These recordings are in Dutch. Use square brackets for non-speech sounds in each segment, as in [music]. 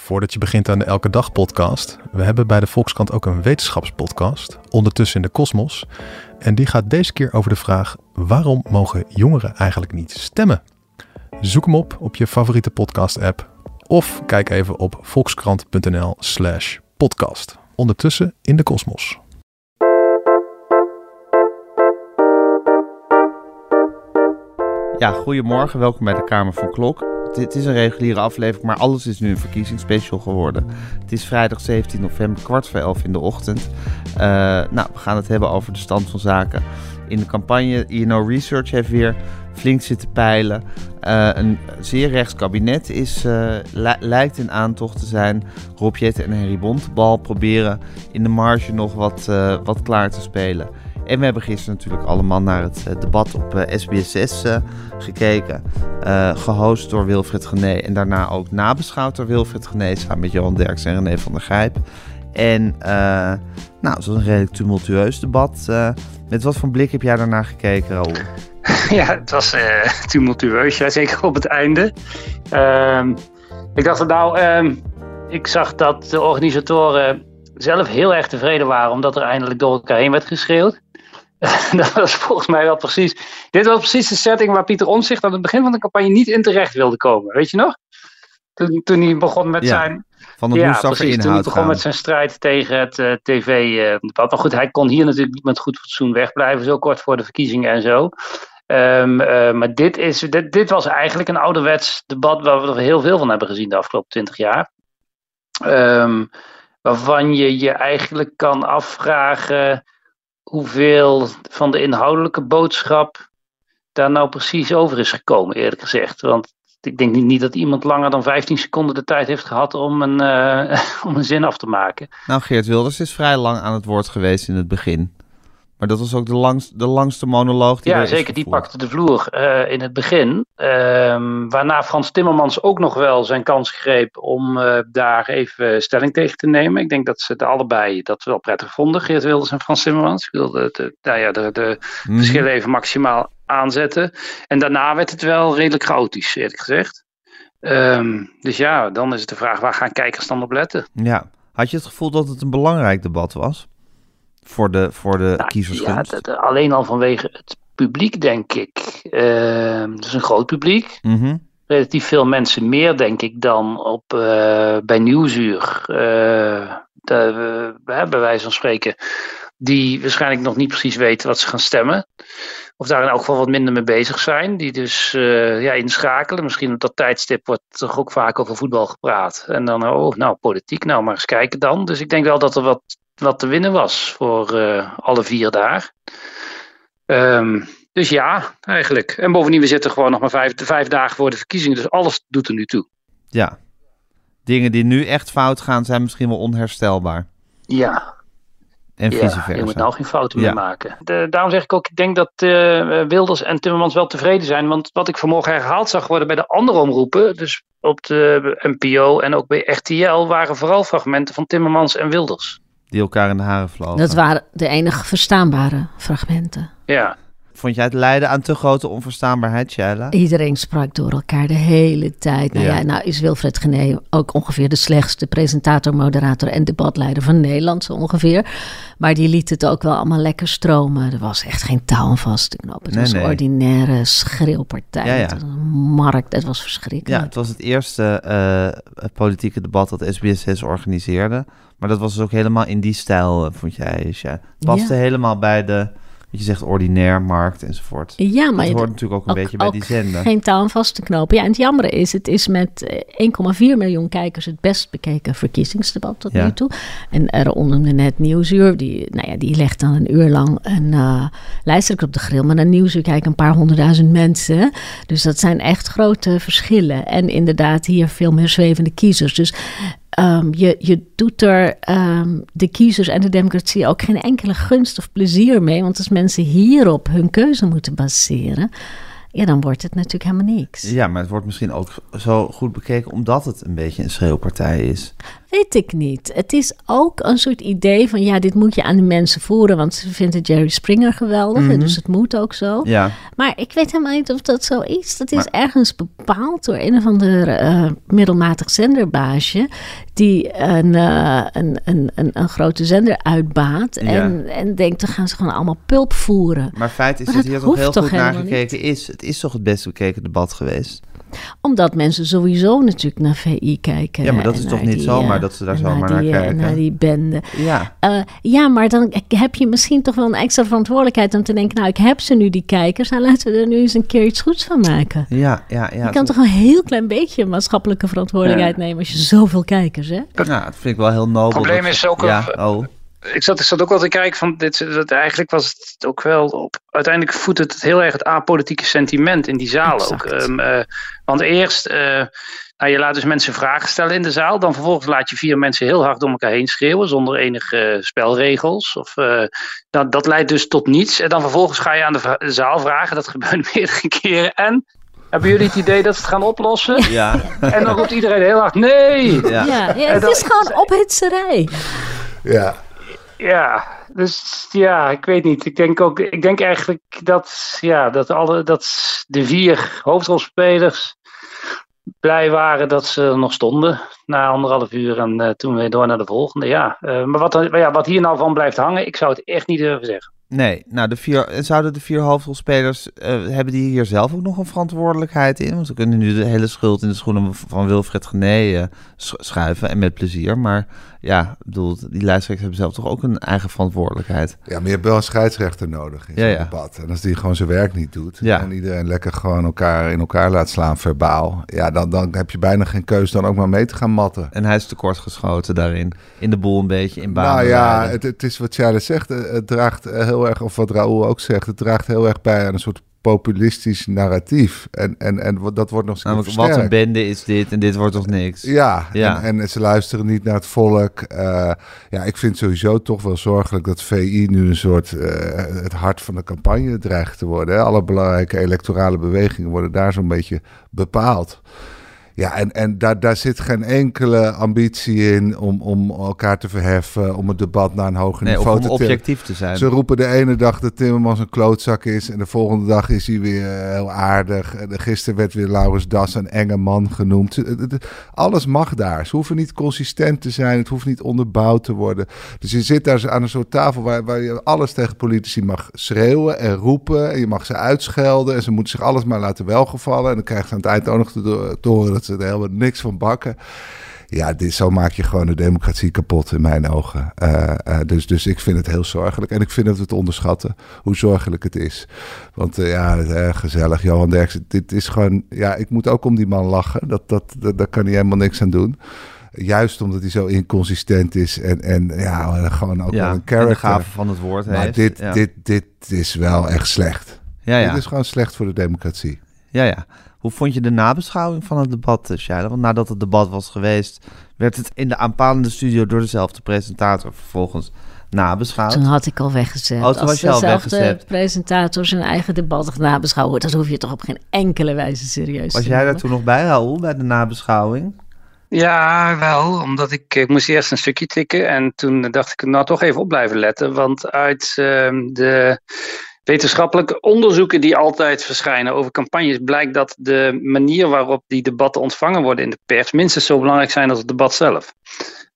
Voordat je begint aan de Elke Dag podcast, we hebben bij de Volkskrant ook een wetenschapspodcast, ondertussen in de kosmos. En die gaat deze keer over de vraag, waarom mogen jongeren eigenlijk niet stemmen? Zoek hem op op je favoriete podcast app of kijk even op volkskrant.nl slash podcast. Ondertussen in de kosmos. Ja, goedemorgen. Welkom bij de Kamer van Klok. Dit is een reguliere aflevering, maar alles is nu een verkiezingsspecial geworden. Het is vrijdag 17 november, kwart voor elf in de ochtend. Uh, nou, we gaan het hebben over de stand van zaken in de campagne. INO Research heeft weer flink zitten peilen. Uh, een zeer rechts kabinet is, uh, lijkt in aantocht te zijn. Rob Jetten en Henry Bontebal proberen in de marge nog wat, wat klaar te spelen. En we hebben gisteren natuurlijk allemaal naar het uh, debat op uh, SBS6 uh, gekeken. gehost door Wilfred Gené en daarna ook nabeschouwd door Wilfred Gené samen met Johan Derks en René van der Grijp. En nou, het was een redelijk tumultueus debat. met wat voor blik heb jij daarna gekeken, Raoul? [laughs] Ja, het was [laughs] tumultueus, ja, zeker op het einde. Ehm, ik dacht, nou, ehm, ik zag dat de organisatoren zelf heel erg tevreden waren omdat er eindelijk door elkaar heen werd geschreeuwd. [laughs] dat was volgens mij wel precies. Dit was precies de setting waar Pieter Omzicht aan het begin van de campagne niet in terecht wilde komen. Weet je nog? Toen, toen hij begon met zijn. Van de ja, precies, Toen hij begon met zijn strijd tegen het uh, tv-debat. maar goed, hij kon hier natuurlijk niet met goed fatsoen wegblijven, zo kort voor de verkiezingen en zo. Um, uh, maar dit, is, dit, dit was eigenlijk een ouderwets debat waar we er heel veel van hebben gezien de afgelopen twintig jaar. Um, waarvan je je eigenlijk kan afvragen hoeveel van de inhoudelijke boodschap daar nou precies over is gekomen, eerlijk gezegd. Want ik denk niet, dat iemand langer dan 15 seconden de tijd heeft gehad om een, uh, [laughs] om een zin af te maken. Nou, Geert Wilders is vrij lang aan het woord geweest in het begin. Maar dat was ook de, langst, de langste monoloog die Ja, zeker. Die pakte de vloer uh, in het begin. Uh, waarna Frans Timmermans ook nog wel zijn kans greep om uh, daar even stelling tegen te nemen. Ik denk dat ze het allebei dat wel prettig vonden, Geert Wilders en Frans Timmermans. Ik wilde de, nou ja, de, de mm. verschillen even maximaal aanzetten. En daarna werd het wel redelijk chaotisch, eerlijk gezegd. Um, dus ja, dan is het de vraag, waar gaan kijkers dan op letten? Ja. Had je het gevoel dat het een belangrijk debat was? Voor de, voor de nou, kiezers? Ja, alleen al vanwege het publiek, denk ik. Uh, het is een groot publiek. Mhm. Relatief veel mensen meer, denk ik, dan op, uh, bij Nieuwsuur. Uh, de, bij wijze van spreken. Die waarschijnlijk nog niet precies weten wat ze gaan stemmen. Of daar in elk geval wat minder mee bezig zijn. Die dus ja, inschakelen. Misschien op dat tijdstip wordt toch ook vaak over voetbal gepraat. En dan, oh, nou, politiek, nou maar eens kijken dan. Dus ik denk wel dat er wat wat te winnen was voor uh, alle vier daar. Um, dus ja, eigenlijk. En bovendien, we zitten gewoon nog maar vijf, vijf dagen voor de verkiezingen. Dus alles doet er nu toe. Ja. Dingen die nu echt fout gaan, zijn misschien wel onherstelbaar. Ja. En vice versa. je moet nou geen fouten meer maken. De, daarom zeg ik ook, ik denk dat uh, Wilders en Timmermans wel tevreden zijn. Want wat ik vanmorgen herhaald zag worden bij de andere omroepen, dus op de NPO en ook bij RTL, waren vooral fragmenten van Timmermans en Wilders die elkaar in de haren vlogen. Dat waren de enige verstaanbare fragmenten. Ja. Vond jij het lijden aan te grote onverstaanbaarheid, Shaila? Iedereen sprak door elkaar de hele tijd. Nou ja, nou is Wilfred Gené ook ongeveer de slechtste presentator, moderator en debatleider van Nederland, zo ongeveer. Maar die liet het ook wel allemaal lekker stromen. Er was echt geen touw aan vast te knopen. Het was een ordinaire schreeuwpartij. Ja, ja. een markt, het was verschrikkelijk. Ja, het was het eerste uh, politieke debat dat SBS6 organiseerde. Maar dat was dus ook helemaal in die stijl, eh, vond jij? Ja. Het paste helemaal bij de, wat je zegt, ordinair markt enzovoort. Ja, maar dat hoort natuurlijk ook een beetje bij die zender. Geen taal vast te knopen. Ja, en het jammer is, het is met 1,4 eh, miljoen kijkers het best bekeken verkiezingsdebat tot nu toe. En eronder de net Nieuwsuur, die, nou ja, die legt dan een uur lang een uh, op de grill. Maar naar Nieuwsuur kijken een paar honderdduizend mensen. Dus dat zijn echt grote verschillen. En inderdaad hier veel meer zwevende kiezers. Dus ehm, je, je doet er ehm, de kiezers en de democratie ook geen enkele gunst of plezier mee. Want als mensen hierop hun keuze moeten baseren ja, dan wordt het natuurlijk helemaal niks. Ja, maar het wordt misschien ook zo goed bekeken omdat het een beetje een schreeuwpartij is. Weet ik niet. Het is ook een soort idee van ja, dit moet je aan de mensen voeren, want ze vinden Jerry Springer geweldig, mm dus het moet ook zo. Ja. Maar ik weet helemaal niet of dat zo is. Dat is ergens bepaald door een of ander uh, middelmatig zenderbaasje die een, uh, een, een, een, een, grote zender uitbaat en, en denkt, dan gaan ze gewoon allemaal pulp voeren. Maar feit is dat hier toch heel goed naar gekeken is. Het is toch het best bekeken debat geweest? Omdat mensen sowieso natuurlijk naar VI kijken. Ja, maar dat is toch niet zomaar eh, dat ze daar zomaar naar, naar kijken? Naar die bende. Ja. Uh, ja, maar dan heb je misschien toch wel een extra verantwoordelijkheid om te denken... nou, ik heb ze nu, die kijkers, nou laten we er nu eens een keer iets goeds van maken. Ja, ja, ja. Je kan toch een heel klein beetje maatschappelijke verantwoordelijkheid nemen... als je zoveel kijkers hebt? Ja, dat vind ik wel heel nobel. Het probleem is ook... Ja, oh ik zat, ik zat ook wel te kijken van dit, dat eigenlijk was het ook wel op, uiteindelijk voedt het heel erg het apolitieke sentiment in die zaal ook. Um, uh, want eerst, uh, nou, je laat dus mensen vragen stellen in de zaal, dan vervolgens laat je vier mensen heel hard om elkaar heen schreeuwen zonder enige uh, spelregels. Of, dat, dat leidt dus tot niets. En dan vervolgens ga je aan de, de zaal vragen, dat gebeurt [laughs] meerdere keren. En hebben jullie het idee dat ze het gaan oplossen? [laughs] Ja. En dan roept iedereen heel hard nee. Ja, ja, ja het is gewoon ophitserij. Ja. Ja, dus ja, ik weet niet. Ik denk ook, ik denk eigenlijk dat, ja, dat, alle, dat de vier hoofdrolspelers blij waren dat ze nog stonden na anderhalf uur en uh, toen weer door naar de volgende. Ja, uh, maar wat, ja, wat hier nou van blijft hangen, ik zou het echt niet durven zeggen. Nee, nou de vier, zouden de vier hoofdrolspelers, uh, hebben die hier zelf ook nog een verantwoordelijkheid in? Want ze kunnen nu de hele schuld in de schoenen van Wilfred Gené schuiven en met plezier. Maar ja, bedoel, die lijsttrekkers hebben zelf toch ook een eigen verantwoordelijkheid. Ja, maar je hebt wel een scheidsrechter nodig in zo'n debat. En als die gewoon zijn werk niet doet ja. en iedereen lekker gewoon elkaar in elkaar laat slaan verbaal, ja, dan, dan heb je bijna geen keus dan ook maar mee te gaan matten. En hij is tekortgeschoten daarin, in de boel een beetje in baan. Nou ja, het, het, is wat jij zegt, het draagt heel erg, of wat Raoul ook zegt, het draagt heel erg bij aan een soort populistisch narratief. En, en, en dat wordt nog Namelijk, Wat een bende is dit en dit wordt toch niks? Ja, ja. En, en ze luisteren niet naar het volk. Uh, ja, ik vind sowieso toch wel zorgelijk dat VI nu een soort uh, het hart van de campagne dreigt te worden. Alle belangrijke electorale bewegingen worden daar zo'n beetje bepaald. Ja, en, en daar, daar zit geen enkele ambitie in om, om elkaar te verheffen, om het debat naar een hoger nee, niveau te om objectief te zijn. Ze roepen de ene dag dat Timmermans een klootzak is en de volgende dag is hij weer heel aardig. Gisteren werd weer Laurens Das een enge man genoemd. Alles mag daar. Ze hoeven niet consistent te zijn, het hoeft niet onderbouwd te worden. Dus je zit daar aan een soort tafel waar, waar je alles tegen politici mag schreeuwen en roepen. En je mag ze uitschelden en ze moeten zich alles maar laten welgevallen. En dan krijg je aan het eind ook nog te, te horen dat ze er helemaal niks van bakken. Ja, dit, zo maak je gewoon de democratie kapot in mijn ogen. Uh, uh, dus, dus ik vind het heel zorgelijk. En ik vind dat we het onderschatten hoe zorgelijk het is. Want uh, ja, gezellig, Johan Derksen. Dit is gewoon, ja, ik moet ook om die man lachen. Dat, dat, dat, daar kan hij helemaal niks aan doen. Juist omdat hij zo inconsistent is en, en ja, gewoon ook ja, wel een character. gave van het woord maar heeft. Dit, ja. dit, dit is wel echt slecht. Ja, ja. Dit is gewoon slecht voor de democratie. Ja, ja. Hoe vond je de nabeschouwing van het debat, Shaila? Want nadat het debat was geweest, werd het in de aanpalende studio door dezelfde presentator vervolgens nabeschouwd. Toen had ik al weggezet. Oh, toen was je al weggezet. presentator zijn eigen debat nabeschouwen, dat hoef je toch op geen enkele wijze serieus was te jij daar toen nog bij, Raoul, bij de nabeschouwing? Ja, wel, omdat ik, ik moest eerst een stukje tikken en toen dacht ik, nou toch even op blijven letten. Want uit uh, de wetenschappelijke onderzoeken die altijd verschijnen over campagnes blijkt dat de manier waarop die debatten ontvangen worden in de pers minstens zo belangrijk zijn als het debat zelf.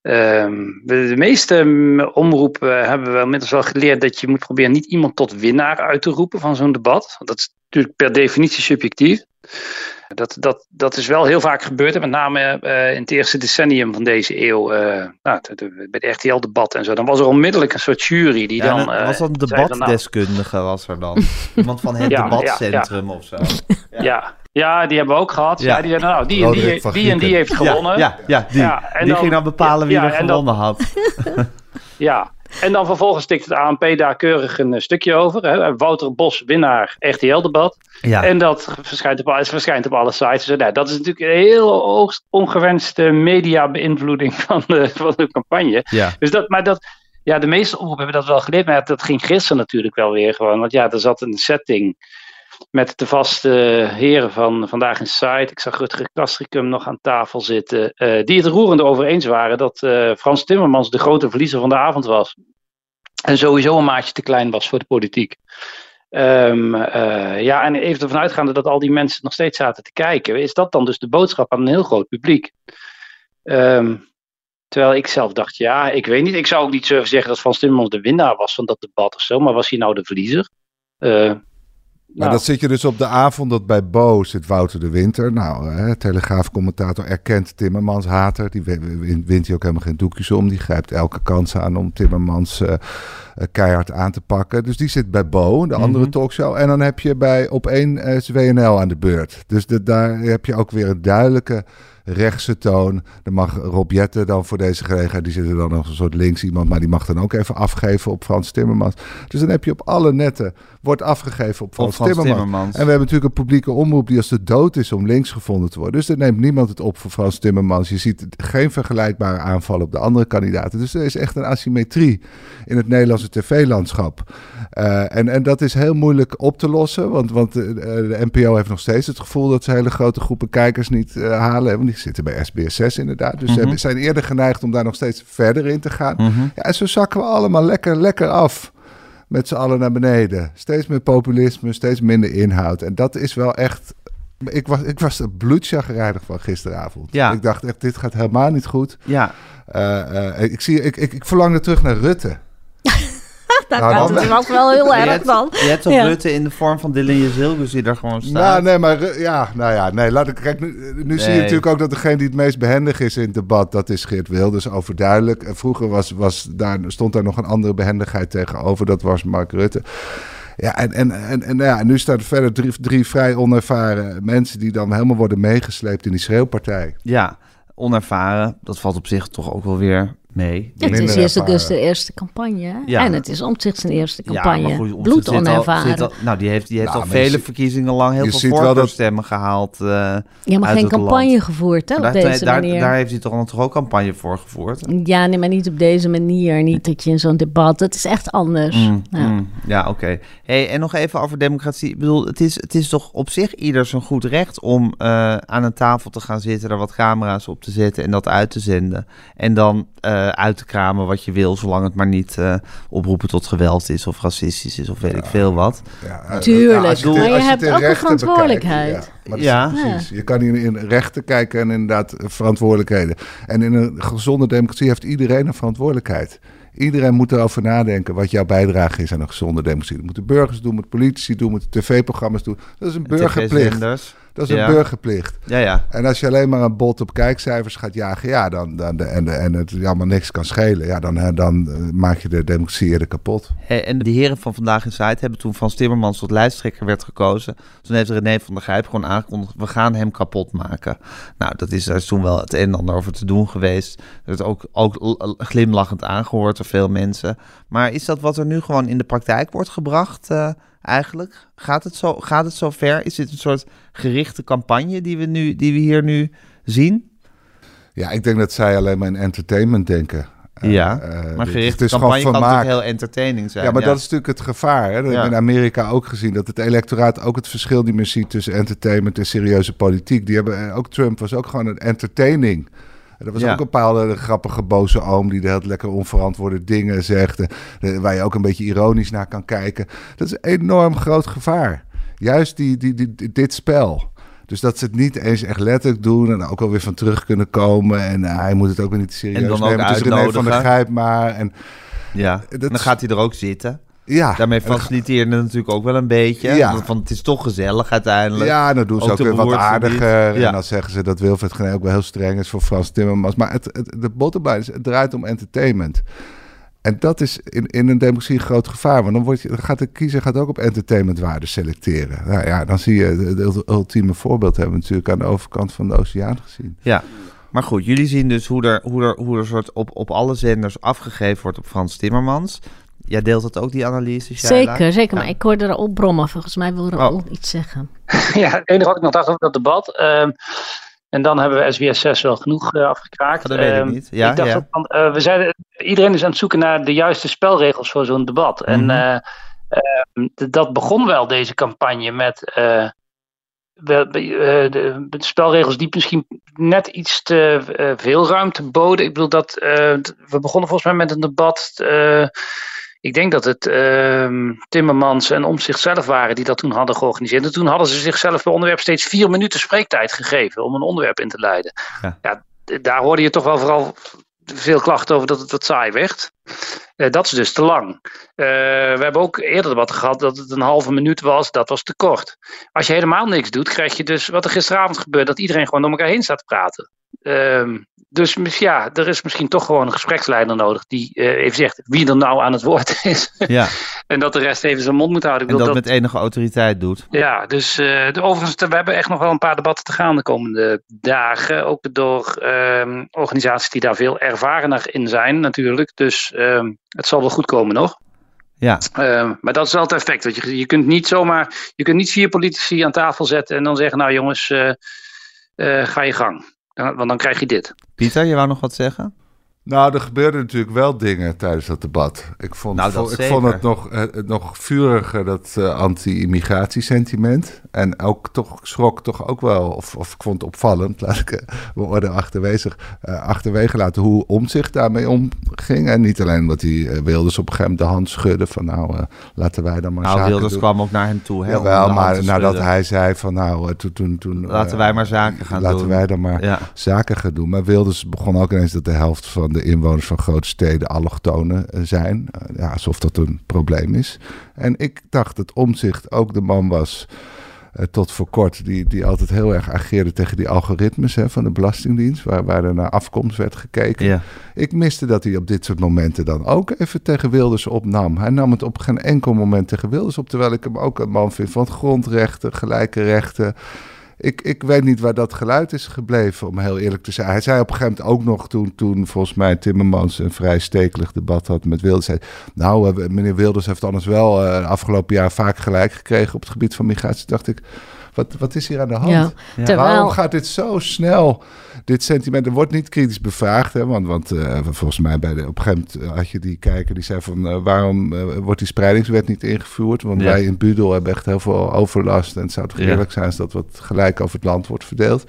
Um, de meeste omroepen hebben wel inmiddels wel geleerd dat je moet proberen niet iemand tot winnaar uit te roepen van zo'n debat. Dat is natuurlijk per definitie subjectief. Dat, dat, dat is wel heel vaak gebeurd, met name uh, in het eerste decennium van deze eeuw, uh, nou, bij de RTL-debat en zo. Dan was er onmiddellijk een soort jury die ja, dan... Uh, was dat een debatdeskundige, was er dan? [laughs] Iemand van het ja, debatcentrum ja, of zo? Ja. Ja. die hebben we ook gehad. Ja. die zeiden, nou, die en die, die, en die heeft gewonnen. Ja, ja, die, die dan, ging dan bepalen wie er gewonnen had. [laughs] Ja, En dan vervolgens stikt het ANP daar keurig een stukje over. Hè. Wouter Bos, winnaar RTL-debat. Ja. En dat verschijnt op, verschijnt op alle sites. Dus, nou, dat is natuurlijk een heel hoogst ongewenste media-beïnvloeding van de, [laughs] van de campagne. Ja. Dus dat, maar dat, ja, de meeste omroepen hebben dat wel geleerd. Maar dat ging gisteren natuurlijk wel weer gewoon. Want ja, er zat een setting met de vaste heren van Vandaag in Site. Ik zag Rutger Kastricum nog aan tafel zitten. Uh, die het roerend over eens waren dat uh, Frans Timmermans de grote verliezer van de avond was. En sowieso een maatje te klein was voor de politiek. Um, uh, ja, en even ervan uitgaande dat al die mensen nog steeds zaten te kijken, is dat dan dus de boodschap aan een heel groot publiek? Um, terwijl ik zelf dacht, ja, ik weet niet. Ik zou ook niet zeggen dat Frans Timmermans de winnaar was van dat debat of zo, maar was hij nou de verliezer? Uh, maar nou. dat zit je dus op de avond dat bij Bo zit Wouter de Winter. Nou, hè, Telegraaf-commentator erkent Timmermans hater. Die wint hij ook helemaal geen doekjes om. Die grijpt elke kans aan om Timmermans uh, keihard aan te pakken. Dus die zit bij Bo, de andere mhm. talkshow. En dan heb je bij op één uh, WNL aan de beurt. Dus de, daar heb je ook weer een duidelijke rechtse toon. Dan mag Rob Jette dan voor deze gelegenheid, die zit er dan nog een soort links iemand, maar die mag dan ook even afgeven op Frans Timmermans. Dus dan heb je op alle netten, wordt afgegeven op Frans, Timmermans. En we hebben natuurlijk een publieke omroep die als de dood is om links gevonden te worden. Dus er neemt niemand het op voor Frans Timmermans. Je ziet geen vergelijkbare aanval op de andere kandidaten. Dus er is echt een asymmetrie in het Nederlandse tv-landschap. Uh, en, en dat is heel moeilijk op te lossen, want, want de, eh, de NPO heeft nog steeds het gevoel dat ze hele grote groepen kijkers niet uh, halen zitten bij SBS6 inderdaad. Dus ze mhm. zijn eerder geneigd om daar nog steeds verder in te gaan. Mhm. ja, en zo zakken we allemaal lekker, lekker af. Met z'n allen naar beneden. Steeds meer populisme, steeds minder inhoud. En dat is wel echt ik was, ik was er bloedchagrijnig van gisteravond. Ja. Ik dacht echt, dit gaat helemaal niet goed. Ja. Uh, uh, ik, zie, ik, ik, ik verlang er terug naar Rutte. [laughs] Daar nou, gaat het ook wel heel erg van. Je hebt toch ja. Rutte in de vorm van Dylan Jezilgus die daar gewoon staat? Nou, nee, maar ja, nou ja, nee, laat ik, kijk, nu, nu zie je natuurlijk ook dat degene die het meest behendig is in het debat, dat is Geert Wilders, overduidelijk. En vroeger was, was daar, stond daar nog een andere behendigheid tegenover, dat was Mark Rutte. Ja, en, en, en, en ja, nu staan er verder drie, drie vrij onervaren mensen die dan helemaal worden meegesleept in die schreeuwpartij. Ja, onervaren, dat valt op zich toch ook wel weer Nee. Het is eerst dus de eerste campagne. Ja. En het is zich zijn eerste campagne. Ja, goed, Bloed onervaren. nou, die heeft, die heeft nou, al vele verkiezingen lang heel veel voorkeurstemmen gehaald. Uh, ja, maar geen campagne gevoerd hè, op daar, deze daar, manier. Daar heeft hij toch, toch ook campagne voor gevoerd? Ja, nee, maar niet op deze manier. Niet dat je in zo'n debat... Het is echt anders. Mm, ja, mm, ja oké. Hey, en nog even over democratie. Ik bedoel, het is, het is toch op zich ieder zijn goed recht... om uh, aan een tafel te gaan zitten, er wat camera's op te zetten... en dat uit te zenden. En dan uh, uit te kramen wat je wil, zolang het maar niet uh, oproepen tot geweld is of racistisch is of weet ik veel wat. Ja, Tuurlijk, je, maar je, hebt ook een verantwoordelijkheid. ja, precies. Je kan in, in rechten kijken en inderdaad verantwoordelijkheden. En in een gezonde democratie heeft iedereen een verantwoordelijkheid. Iedereen moet erover nadenken wat jouw bijdrage is aan een gezonde democratie. Dat moeten burgers doen, moeten politici doen, moeten tv-programma's doen. Dat is een burgerplicht. Dat is een burgerplicht. Ja, ja. En als je alleen maar een bot op kijkcijfers gaat jagen, ja, dan, dan, en, en het allemaal niks kan schelen, ja, dan, dan eh, maak je de democratie eerder kapot. en de heren van Vandaag in Zuid hebben toen Van Timmermans tot lijsttrekker werd gekozen. Toen heeft René van der Grijp gewoon aangekondigd, we gaan hem kapot maken. Nou, dat is, daar is toen wel het een en ander over te doen geweest. Dat is ook, ook glimlachend aangehoord door veel mensen. Maar is dat wat er nu gewoon in de praktijk wordt gebracht? Uh, eigenlijk? Gaat het, zo, gaat het zo ver? Is dit een soort gerichte campagne die we, nu, die we hier nu zien? Ja, ik denk dat zij alleen maar in entertainment denken. Ja, uh, maar gerichte campagne kan natuurlijk heel entertaining zijn. Ja, maar dat is natuurlijk het gevaar. Hè? Dat ja. in Amerika ook gezien. Dat het electoraat ook het verschil niet meer ziet tussen entertainment en serieuze politiek. Die hebben, eh, ook Trump was ook gewoon een entertaining. Er was ook een bepaalde grappige boze oom die de hele lekker onverantwoorde dingen zegt. Waar je ook een beetje ironisch naar kan kijken. Dat is een enorm groot gevaar. Juist die, die, die, dit spel. Dus dat ze het niet eens echt letterlijk doen en ook alweer van terug kunnen komen. En uh, hij moet het ook weer niet serieus en dan nemen. Ook het is René van de Grijp maar. En, ja, dan gaat hij er ook zitten. Ja. Daarmee faciliteerde het natuurlijk ook wel een beetje. Ja. Want het is toch gezellig uiteindelijk. Ja, dan doen ze ook, weer wat aardiger. En dan zeggen ze dat Wilfred Genee ook wel heel streng is voor Frans Timmermans. Maar het, het, de bottom is, het draait om entertainment. En dat is in, in een democratie een groot gevaar. Want dan, wordt je, dan gaat de kiezer gaat ook op entertainmentwaarde selecteren. Nou ja, dan zie je het ultieme voorbeeld hebben we natuurlijk aan de overkant van de oceaan gezien. Ja, Maar goed, jullie zien dus hoe er, hoe er, hoe er soort op, op alle zenders afgegeven wordt op Frans Timmermans. Jij deelt dat ook, die analyse? Zeker, zeker. Maar ik hoorde er op brommen. Volgens mij wil er ook iets zeggen. [laughs] ja, het enige wat ik nog dacht over dat debat. Ehm, en dan hebben we SBS 6 wel genoeg uh, afgekraakt. Dat weet ik ehm, niet. Ja, ik dacht ja. Van, uh, we zeiden, iedereen is aan het zoeken naar de juiste spelregels voor zo'n debat. En mm -hmm. uh, dat begon wel, deze campagne, met de, spelregels die misschien net iets te veel ruimte boden. Ik bedoel dat we begonnen volgens mij met een debat. Ik denk dat het Timmermans en Omzicht zelf waren die dat toen hadden georganiseerd. En toen hadden ze zichzelf per onderwerp steeds vier minuten spreektijd gegeven om een onderwerp in te leiden. Ja. ja daar hoorde je toch wel vooral veel klachten over dat het wat saai werd. Uh, dat is dus te lang. Uh, we hebben ook eerder debatten gehad dat het een halve minuut was. Dat was te kort. Als je helemaal niks doet, krijg je dus wat er gisteravond gebeurde. Dat iedereen gewoon door elkaar heen staat te praten. Uh, dus ja, er is misschien toch gewoon een gespreksleider nodig die uh, even zegt wie er nou aan het woord [laughs] is. Ja. en dat de rest even zijn mond moet houden. Ik en dat, dat met enige autoriteit doet. Ja, dus uh, de, overigens, we hebben echt nog wel een paar debatten te gaan de komende dagen. Ook door uh, organisaties die daar veel ervarener in zijn natuurlijk. Dus ehm, het zal wel goed komen nog. Ja. Uh, maar dat is wel het effect. Want je, je kunt niet zomaar, je kunt niet vier politici aan tafel zetten en dan zeggen, nou jongens, uh, ga je gang. Want dan krijg je dit. Pieter, je wou nog wat zeggen? Nou, er gebeurden natuurlijk wel dingen tijdens dat debat. Ik vond, nou, ik vond het nog, uh, nog vuriger, dat uh, anti-immigratiesentiment. En ook toch schrok toch ook wel, of, of ik vond het opvallend, [laughs] laat ik mijn orde achterwege, achterwege laten, hoe Omzicht daarmee omging. En niet alleen omdat hij Wilders op een gegeven moment de hand schudde van nou, laten wij dan maar nou, zaken Wilders doen. kwam ook naar hem toe. Hè, Jawel, maar nadat hij zei van nou, toen... toen, toen laten wij maar zaken gaan laten doen. wij dan maar ja. zaken gaan doen. Maar Wilders begon ook ineens dat de helft van de inwoners van grote steden allochtonen zijn. Ja, alsof dat een probleem is. En ik dacht dat Omzicht ook de man was, uh, tot voor kort, die, die altijd heel erg ageerde tegen die algoritmes hè, van de Belastingdienst, waar, waar er naar afkomst werd gekeken. Ja. Ik miste dat hij op dit soort momenten dan ook even tegen Wilders opnam. Hij nam het op geen enkel moment tegen Wilders op, terwijl ik hem ook een man vind van grondrechten, gelijke rechten. Ik, ik weet niet waar dat geluid is gebleven, om heel eerlijk te zijn. Hij zei op een gegeven moment ook nog, toen, toen volgens mij Timmermans een vrij stekelig debat had met Wilders. Zei, nou, meneer Wilders heeft anders wel uh, afgelopen jaar vaak gelijk gekregen op het gebied van migratie. dacht ik, wat, wat is hier aan de hand? Ja, ja. Terwijl... Waarom gaat dit zo snel, dit sentiment? Er wordt niet kritisch bevraagd, hè? want, want uh, volgens mij bij de, op een gegeven moment had je die kijker die zei van... Uh, waarom uh, wordt die spreidingswet niet ingevoerd? Want ja. wij in Budel hebben echt heel veel overlast... en het zou toch eerlijk zijn als dat wat gelijk over het land wordt verdeeld.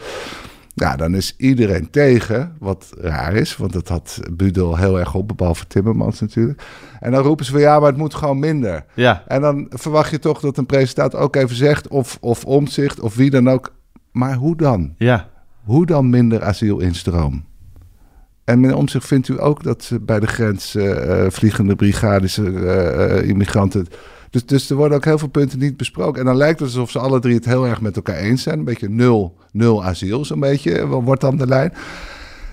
Ja, dan is iedereen tegen, wat raar is, want dat had Budel heel erg op, behalve Timmermans natuurlijk. En dan roepen ze van ja, maar het moet gewoon minder. Ja. En dan verwacht je toch dat een presentator ook even zegt, of, of omzicht, of wie dan ook. Maar hoe dan? Ja. Hoe dan minder asielinstroom? En meneer Omzicht, vindt u ook dat bij de grens uh, vliegende brigades uh, immigranten... Dus, dus er worden ook heel veel punten niet besproken. En dan lijkt het alsof ze alle drie het heel erg met elkaar eens zijn. Een beetje nul, nul asiel, zo'n beetje, wordt dan de lijn.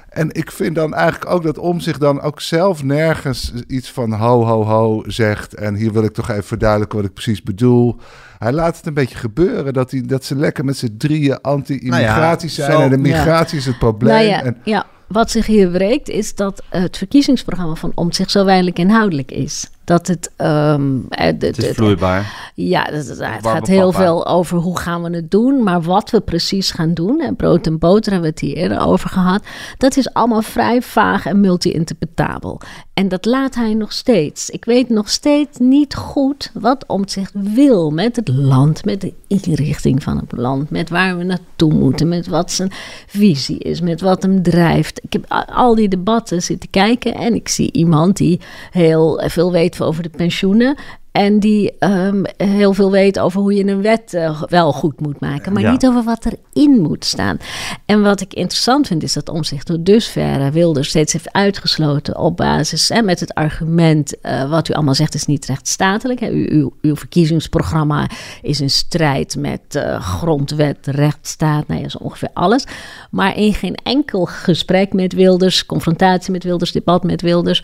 En ik vind dan eigenlijk ook dat om zich dan ook zelf nergens iets van ho, ho, ho zegt. En hier wil ik toch even verduidelijken wat ik precies bedoel. Hij laat het een beetje gebeuren dat, hij, dat ze lekker met z'n drieën anti-immigratie nou ja, zijn. Zo, en de migratie ja. is het probleem. Nou ja, en, ja, wat zich hier breekt is dat het verkiezingsprogramma van Omtzigt zo weinig inhoudelijk is. Dat het... Um, het is vloeibaar. Ja, het, het gaat heel veel over hoe gaan we het doen. Maar wat we precies gaan doen, en brood en boter hebben we het hier eerder over gehad. Dat is allemaal vrij vaag en multi-interpretabel. En dat laat hij nog steeds. Ik weet nog steeds niet goed wat Omtzigt wil met het land. Met de inrichting van het land. Met waar we naartoe moeten. Met wat zijn visie is. Met wat hem drijft. Ik heb al die debatten zitten kijken. En ik zie iemand die heel veel weet over de pensioenen. En die um, heel veel weet over hoe je een wet uh, wel goed moet maken. Maar ja. niet over wat erin moet staan. En wat ik interessant vind is dat Omzicht tot dusverre Wilders steeds heeft uitgesloten. Op basis en met het argument. Uh, wat u allemaal zegt is niet rechtsstatelijk. Hè. U, uw, uw verkiezingsprogramma is in strijd met uh, grondwet, rechtsstaat. Nou ja, zo ongeveer alles. Maar in geen enkel gesprek met Wilders, confrontatie met Wilders, debat met Wilders.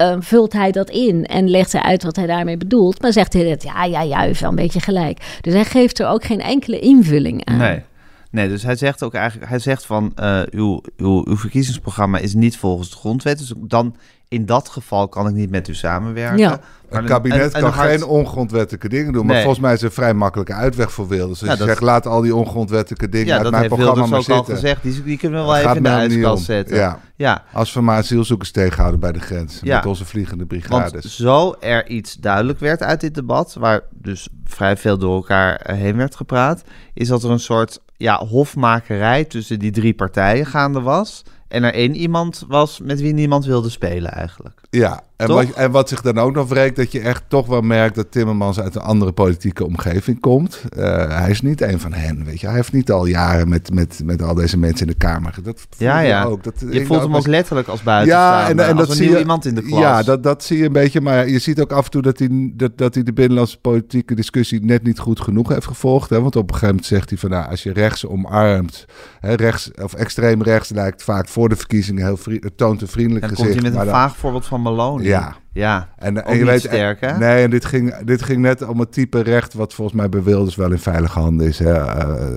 Uh, vult hij dat in en legt hij uit wat hij daarmee bedoelt. Maar zegt hij dat, ja, ja, ja, wel een beetje gelijk. Dus hij geeft er ook geen enkele invulling aan. Nee. Nee, dus hij zegt ook eigenlijk, hij zegt van uh, uw, uw, uw verkiezingsprogramma is niet volgens de grondwet. Dus dan in dat geval kan ik niet met u samenwerken. Ja. een kabinet kan geen ongrondwettelijke dingen doen. Maar volgens mij is er een vrij makkelijke uitweg voor Wilders. Dus ja, je zegt, laat al die ongrondwettelijke dingen ja, uit mijn programma maar zitten. ook al gezegd. Die, die kunnen we wel even in de ijskast zetten. Ja. ja. Als we maar asielzoekers tegenhouden bij de grens. Met onze vliegende brigades. Want zo er iets duidelijk werd uit dit debat... waar dus vrij veel door elkaar heen werd gepraat... is dat er een soort ja, hofmakerij tussen die drie partijen gaande was... En er één iemand was met wie niemand wilde spelen eigenlijk. Ja, en wat, en wat, zich dan ook nog wreekt, dat je echt toch wel merkt dat Timmermans uit een andere politieke omgeving komt. Uh, hij is niet een van hen, weet je. Hij heeft niet al jaren met, met, met al deze mensen in de Kamer. Dat ja, ja. Ook. Dat, je voelt hem ook letterlijk als buitenstaander. Ja, en, en dat zie je iemand in de klas. Ja, dat, dat zie je een beetje. Maar je ziet ook af en toe dat hij, dat, dat hij de binnenlandse politieke discussie net niet goed genoeg heeft gevolgd. Hè? Want op een gegeven moment zegt hij van, nou, als je rechts omarmt, hè, rechts of extreem rechts lijkt vaak voor de verkiezingen heel toont een vriendelijk en gezicht. komt hij met een vaag voorbeeld van Maloney. Ja, ja, en, en je weet, sterk, hè? Nee, en dit ging, dit ging net om het type recht wat volgens mij bij Wilders wel in veilige handen is. Hè? Uh,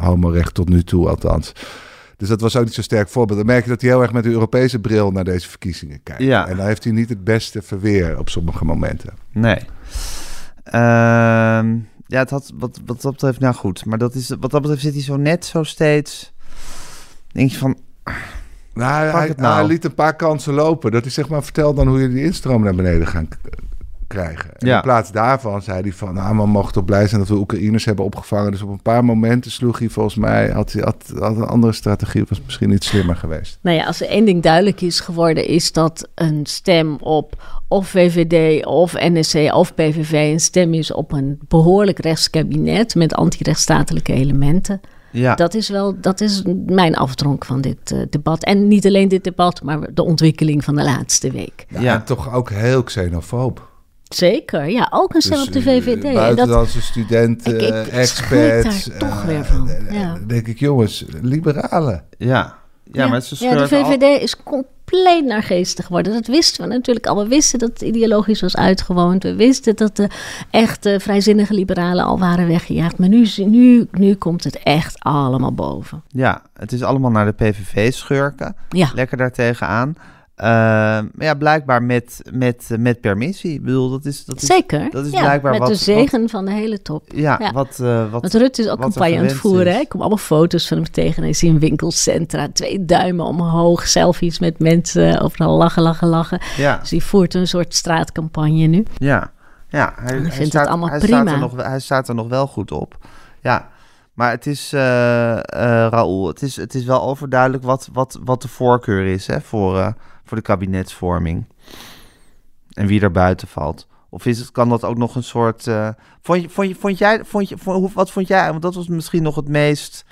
homorecht tot nu toe althans. Dus dat was ook niet zo sterk voorbeeld. Dan merk je dat hij heel erg met de Europese bril naar deze verkiezingen kijkt. Ja. En dan heeft hij niet het beste verweer op sommige momenten. Nee. Ehm, ja, het had, wat, wat dat betreft, nou goed. Maar dat is, wat dat betreft zit hij zo net zo steeds... Denk je van... Nou, hij, nou. hij, liet een paar kansen lopen. Dat hij zeg maar, vertel dan hoe je die instroom naar beneden gaan krijgen. ja. In plaats daarvan zei hij van, nou, we mogen toch blij zijn dat we Oekraïners hebben opgevangen. Dus op een paar momenten sloeg hij volgens mij, had hij had, had een andere strategie, was misschien iets slimmer geweest. Nou ja, als er één ding duidelijk is geworden, is dat een stem op of VVD of NSC of PVV een stem is op een behoorlijk rechtskabinet met anti-rechtsstatelijke elementen. Ja. Dat is wel dat is mijn afdronk van dit uh, debat. En niet alleen dit debat, maar de ontwikkeling van de laatste week. Ja, ja. toch ook heel xenofoob. Zeker, ja, ook een stem dus, op de VVD. Eh, buitenlandse studenten, ik, ik experts. daar toch weer van. Eh, ja. denk ik, jongens, liberalen. Ja, ja, maar het is ja, de VVD is compleet naargeestig geworden. Dat wisten we natuurlijk al. We wisten dat het ideologisch was uitgewoond. We wisten dat de echte vrijzinnige liberalen al waren weggejaagd. Maar nu, nu, nu komt het echt allemaal boven. Ja, het is allemaal naar de PVV schurken. Ja. Lekker daartegen aan. Uh, ja, blijkbaar met, met, met permissie. Ik bedoel, dat is, dat is, Zeker. Dat is ja, blijkbaar met wat, de zegen van de hele top. Ja, ja. Wat, uh, wat, Want Rutte is ook campagne aan het voeren. Hè? Ik kom allemaal foto's van hem tegen. Hij is in winkelcentra. Twee duimen omhoog. Selfies met mensen. Overal lachen, lachen, lachen. Ja. Dus hij voert een soort straatcampagne nu. Ja, ja hij, hij vindt staat, het allemaal hij prima. Staat er nog, hij staat er nog wel goed op. Ja, maar het is, uh, Raoul, het is, het is wel overduidelijk wat, wat, wat de voorkeur is hè, voor, uh, voor de kabinetsvorming. En wie er buiten valt. Of is het, kan dat ook nog een soort. Vond, je, vond, je, vond jij, vond je, wat vond jij? Want dat was misschien nog het meest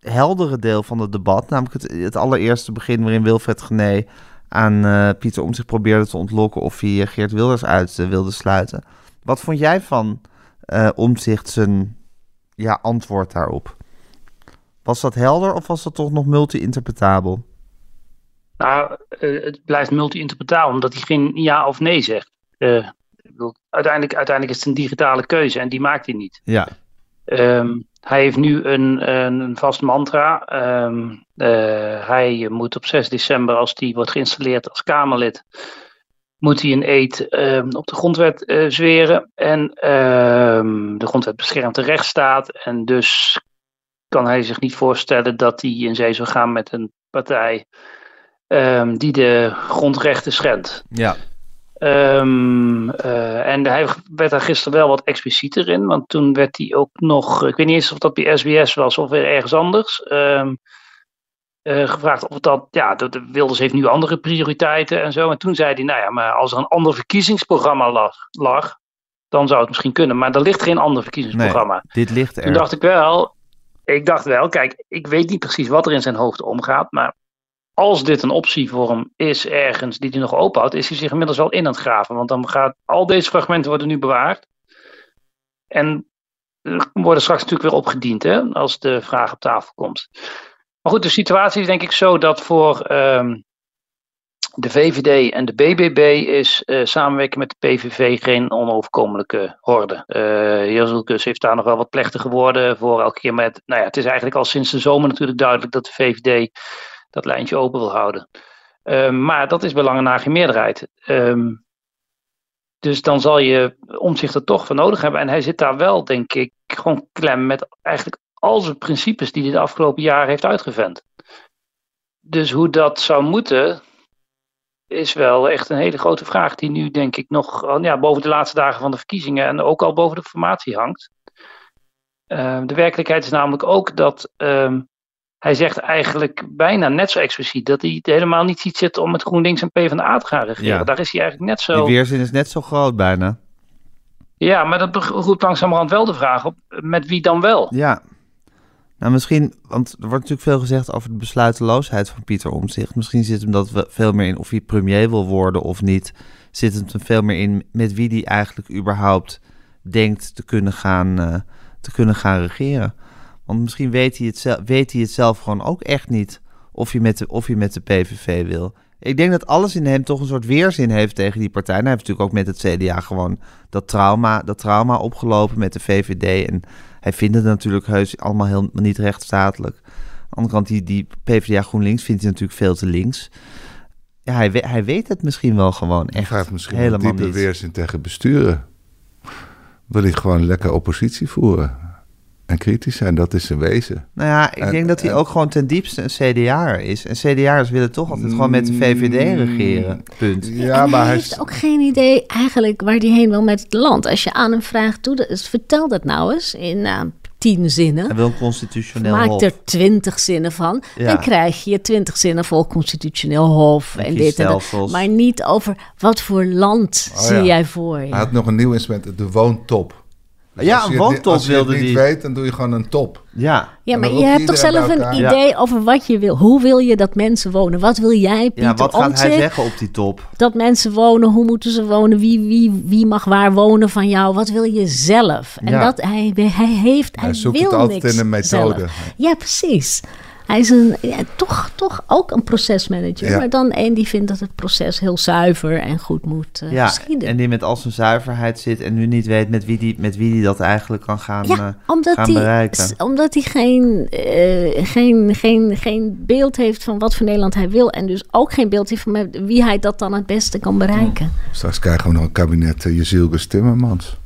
heldere deel van het debat. Namelijk het, het allereerste begin waarin Wilfred Gené aan Pieter om zich probeerde te ontlokken of hij Geert Wilders uit wilde sluiten. Wat vond jij van Omzicht zijn ja, antwoord daarop? Was dat helder of was dat toch nog multi-interpretabel? Nou, uh, het blijft multi-interpretabel omdat hij geen ja of nee zegt. Uh, uiteindelijk, uiteindelijk is het een digitale keuze en die maakt hij niet. Ja. Um, hij heeft nu een, een, vast mantra. Um, uh, hij moet op 6 december, als hij wordt geïnstalleerd als Kamerlid, moet hij een eed um, op de grondwet uh, zweren. En de grondwet beschermt de rechtsstaat. En dus kan hij zich niet voorstellen dat hij in zee zou gaan met een partij um, die de grondrechten schendt. Ja. Um, uh, en hij werd daar gisteren wel wat explicieter in, want toen werd hij ook nog, ik weet niet eens of dat bij SBS was of weer ergens anders, um, uh, gevraagd of dat, ja, de Wilders heeft nu andere prioriteiten en zo. En toen zei hij, nou ja, maar als er een ander verkiezingsprogramma lag, lag dan zou het misschien kunnen, maar er ligt geen ander verkiezingsprogramma. Nee, dit ligt er. Toen dacht ik wel, ik dacht wel, kijk, ik weet niet precies wat er in zijn hoofd omgaat, maar als dit een optie voor hem is ergens die hij nog openhoudt, is hij zich inmiddels wel in aan het graven. Want dan gaat al deze fragmenten worden nu bewaard. En worden straks natuurlijk weer opgediend hè, als de vraag op tafel komt. Maar goed, de situatie is denk ik zo dat voor, um, de VVD en de BBB is uh, samenwerken met de PVV geen onoverkomelijke horde. Uh, Jezelkus heeft daar nog wel wat plechtige woorden voor elke keer met. Nou ja, het is eigenlijk al sinds de zomer natuurlijk duidelijk dat de VVD dat lijntje open wil houden. Uh, maar dat is bij lange na geen meerderheid. Um, dus dan zal je omzicht er toch voor nodig hebben. En hij zit daar wel, denk ik, gewoon klem met eigenlijk al zijn principes die hij de afgelopen jaren heeft uitgevent. Dus hoe dat zou moeten, is wel echt een hele grote vraag die nu denk ik nog ja, boven de laatste dagen van de verkiezingen en ook al boven de formatie hangt. Uh, de werkelijkheid is namelijk ook dat uh, hij zegt eigenlijk bijna net zo expliciet dat hij het helemaal niet ziet zitten om met GroenLinks en PvdA te gaan regeren. Ja. Daar is hij eigenlijk net zo... Die weerzin is net zo groot bijna. Ja, maar dat roept langzamerhand wel de vraag op, met wie dan wel? Ja, nou, misschien, want er wordt natuurlijk veel gezegd over de besluiteloosheid van Pieter Omtzigt. Misschien zit hem dat veel meer in of hij premier wil worden of niet. Zit hem veel meer in met wie hij eigenlijk überhaupt denkt te kunnen gaan, uh, te kunnen gaan regeren. Want misschien weet hij, het zelf, weet hij het zelf gewoon ook echt niet of hij, met de, of hij met de PVV wil. Ik denk dat alles in hem toch een soort weerzin heeft tegen die partij. En hij heeft natuurlijk ook met het CDA gewoon dat trauma, dat trauma opgelopen met de VVD. En hij vindt het natuurlijk heus allemaal heel niet rechtsstatelijk. Aan de andere kant, die, die PvdA GroenLinks vindt hij natuurlijk veel te links. Ja, hij, hij weet het misschien wel gewoon echt hij misschien helemaal diepe niet. weerzin tegen besturen. Wil hij gewoon lekker oppositie voeren? En kritisch zijn, dat is zijn wezen. Nou ja, ik denk dat hij ook gewoon ten diepste een CDA is. En CDA'ers willen toch altijd gewoon met de VVD mm, regeren. Punt. Ja, maar hij heeft ook geen idee eigenlijk waar hij heen wil met het land. Als je aan hem vraagt, doe dat, vertel dat nou eens in uh, tien zinnen. Hij wil een constitutioneel Maak hof. er twintig zinnen van. Ja. Dan krijg je twintig zinnen vol constitutioneel hof en, en dit en dat. Maar niet over wat voor land oh, zie ja. jij voor je. Hij had nog een nieuw instrument, de woontop. Ja, een woontop Als je het niet weet, dan doe je gewoon een top. Ja, ja maar je hebt toch zelf een idee over wat je wil. Hoe wil je dat mensen wonen? Wat wil jij, Pieter Ja, wat gaat hij zeggen op die top? Dat mensen wonen, hoe moeten ze wonen? Wie, wie, wie mag waar wonen van jou? Wat wil je zelf? En ja. dat hij, hij heeft, hij, hij zoekt wil het altijd niks in een methode. Zelf. Ja, precies. Hij is een, ja, toch, toch ook een procesmanager. Ja. Maar dan een die vindt dat het proces heel zuiver en goed moet uh, ja, geschieden. En die met al zijn zuiverheid zit en nu niet weet met wie die, met wie die dat eigenlijk kan gaan, ja, uh, omdat gaan die, bereiken. Omdat hij geen, uh, geen, geen, geen beeld heeft van wat voor Nederland hij wil. En dus ook geen beeld heeft van wie hij dat dan het beste kan bereiken. Straks krijgen we nog een kabinet uh, Jezilgus Timmermans.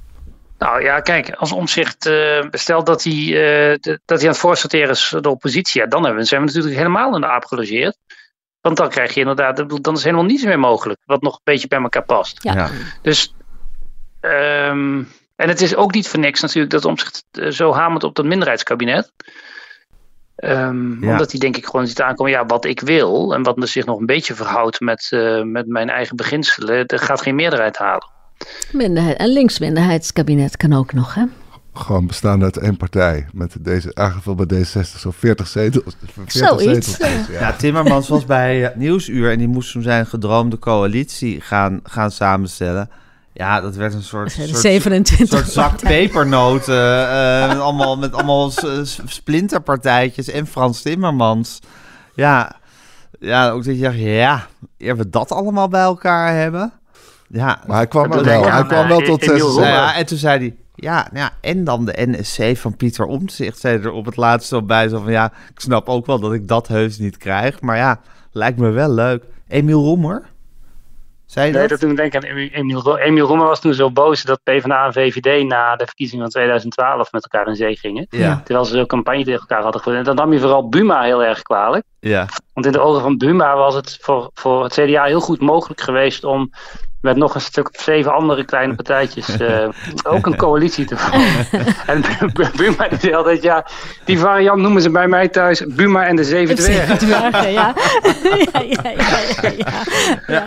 Nou ja, kijk, als omzicht uh, stelt dat hij, uh, de, dat hij aan het voorsorteren is de oppositie, ja, dan hebben, zijn we natuurlijk helemaal in de aap gelogeerd. Want dan krijg je inderdaad, dan is helemaal niets meer mogelijk wat nog een beetje bij elkaar past. Ja. Dus, um, en het is ook niet voor niks natuurlijk dat omzicht uh, zo hamert op dat minderheidskabinet. Um, ja. Omdat hij denk ik gewoon ziet aankomen, ja, wat ik wil en wat zich nog een beetje verhoudt met, met mijn eigen beginselen, dat gaat geen meerderheid halen. Minderheid, een linksminderheidskabinet kan ook nog, hè? Gewoon bestaan uit één partij. Met deze, aangevuld bij D66 zo 40 zetels. 40 Zoiets. Zetels, ja. ja. Timmermans was bij Nieuwsuur en die moest toen zijn gedroomde coalitie gaan, gaan samenstellen. Ja, dat werd een soort, [laughs] soort, 27 soort zak pepernoten. Uh, met allemaal, met allemaal splinterpartijtjes en Frans Timmermans. Ja, ja ook dat je dacht, ja, eer we dat allemaal bij elkaar hebben. Ja, maar hij kwam er wel. Hij kwam wel tot 6. Ja, en toen zei hij, ja, nou ja, en dan de NSC van Pieter Omtzigt. Zei er op het laatste op bij. Zo van, ja, ik snap ook wel dat ik dat heus niet krijg. Maar ja, lijkt me wel leuk. Emiel Roemer? Zei je nee, dat? dat toen denk ik aan Emiel, Emiel Roemer was toen zo boos dat PvdA en VVD na de verkiezingen van 2012 met elkaar in zee gingen. Ja. Terwijl ze zo'n campagne tegen elkaar hadden gevoerd. En dan nam je vooral Buma heel erg kwalijk. Ja. Want in de ogen van Buma was het voor, voor het CDA heel goed mogelijk geweest om met nog een stuk of zeven andere kleine partijtjes uh, [laughs] ook een coalitie te vormen. [laughs] en [laughs] Buma die zei altijd, ja, die variant noemen ze bij mij thuis Buma en de Zeven Dwergen. dwergen, ja. ja, ja, ja, ja, ja.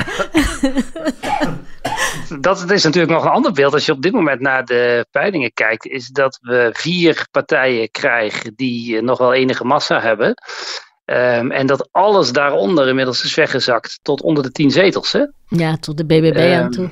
Dat is natuurlijk nog een ander beeld. Als je op dit moment naar de peilingen kijkt, is dat we vier partijen krijgen die nog wel enige massa hebben. Um, en dat alles daaronder inmiddels is weggezakt tot onder de tien zetels. Hè? Ja, tot de BBB um, aan toe.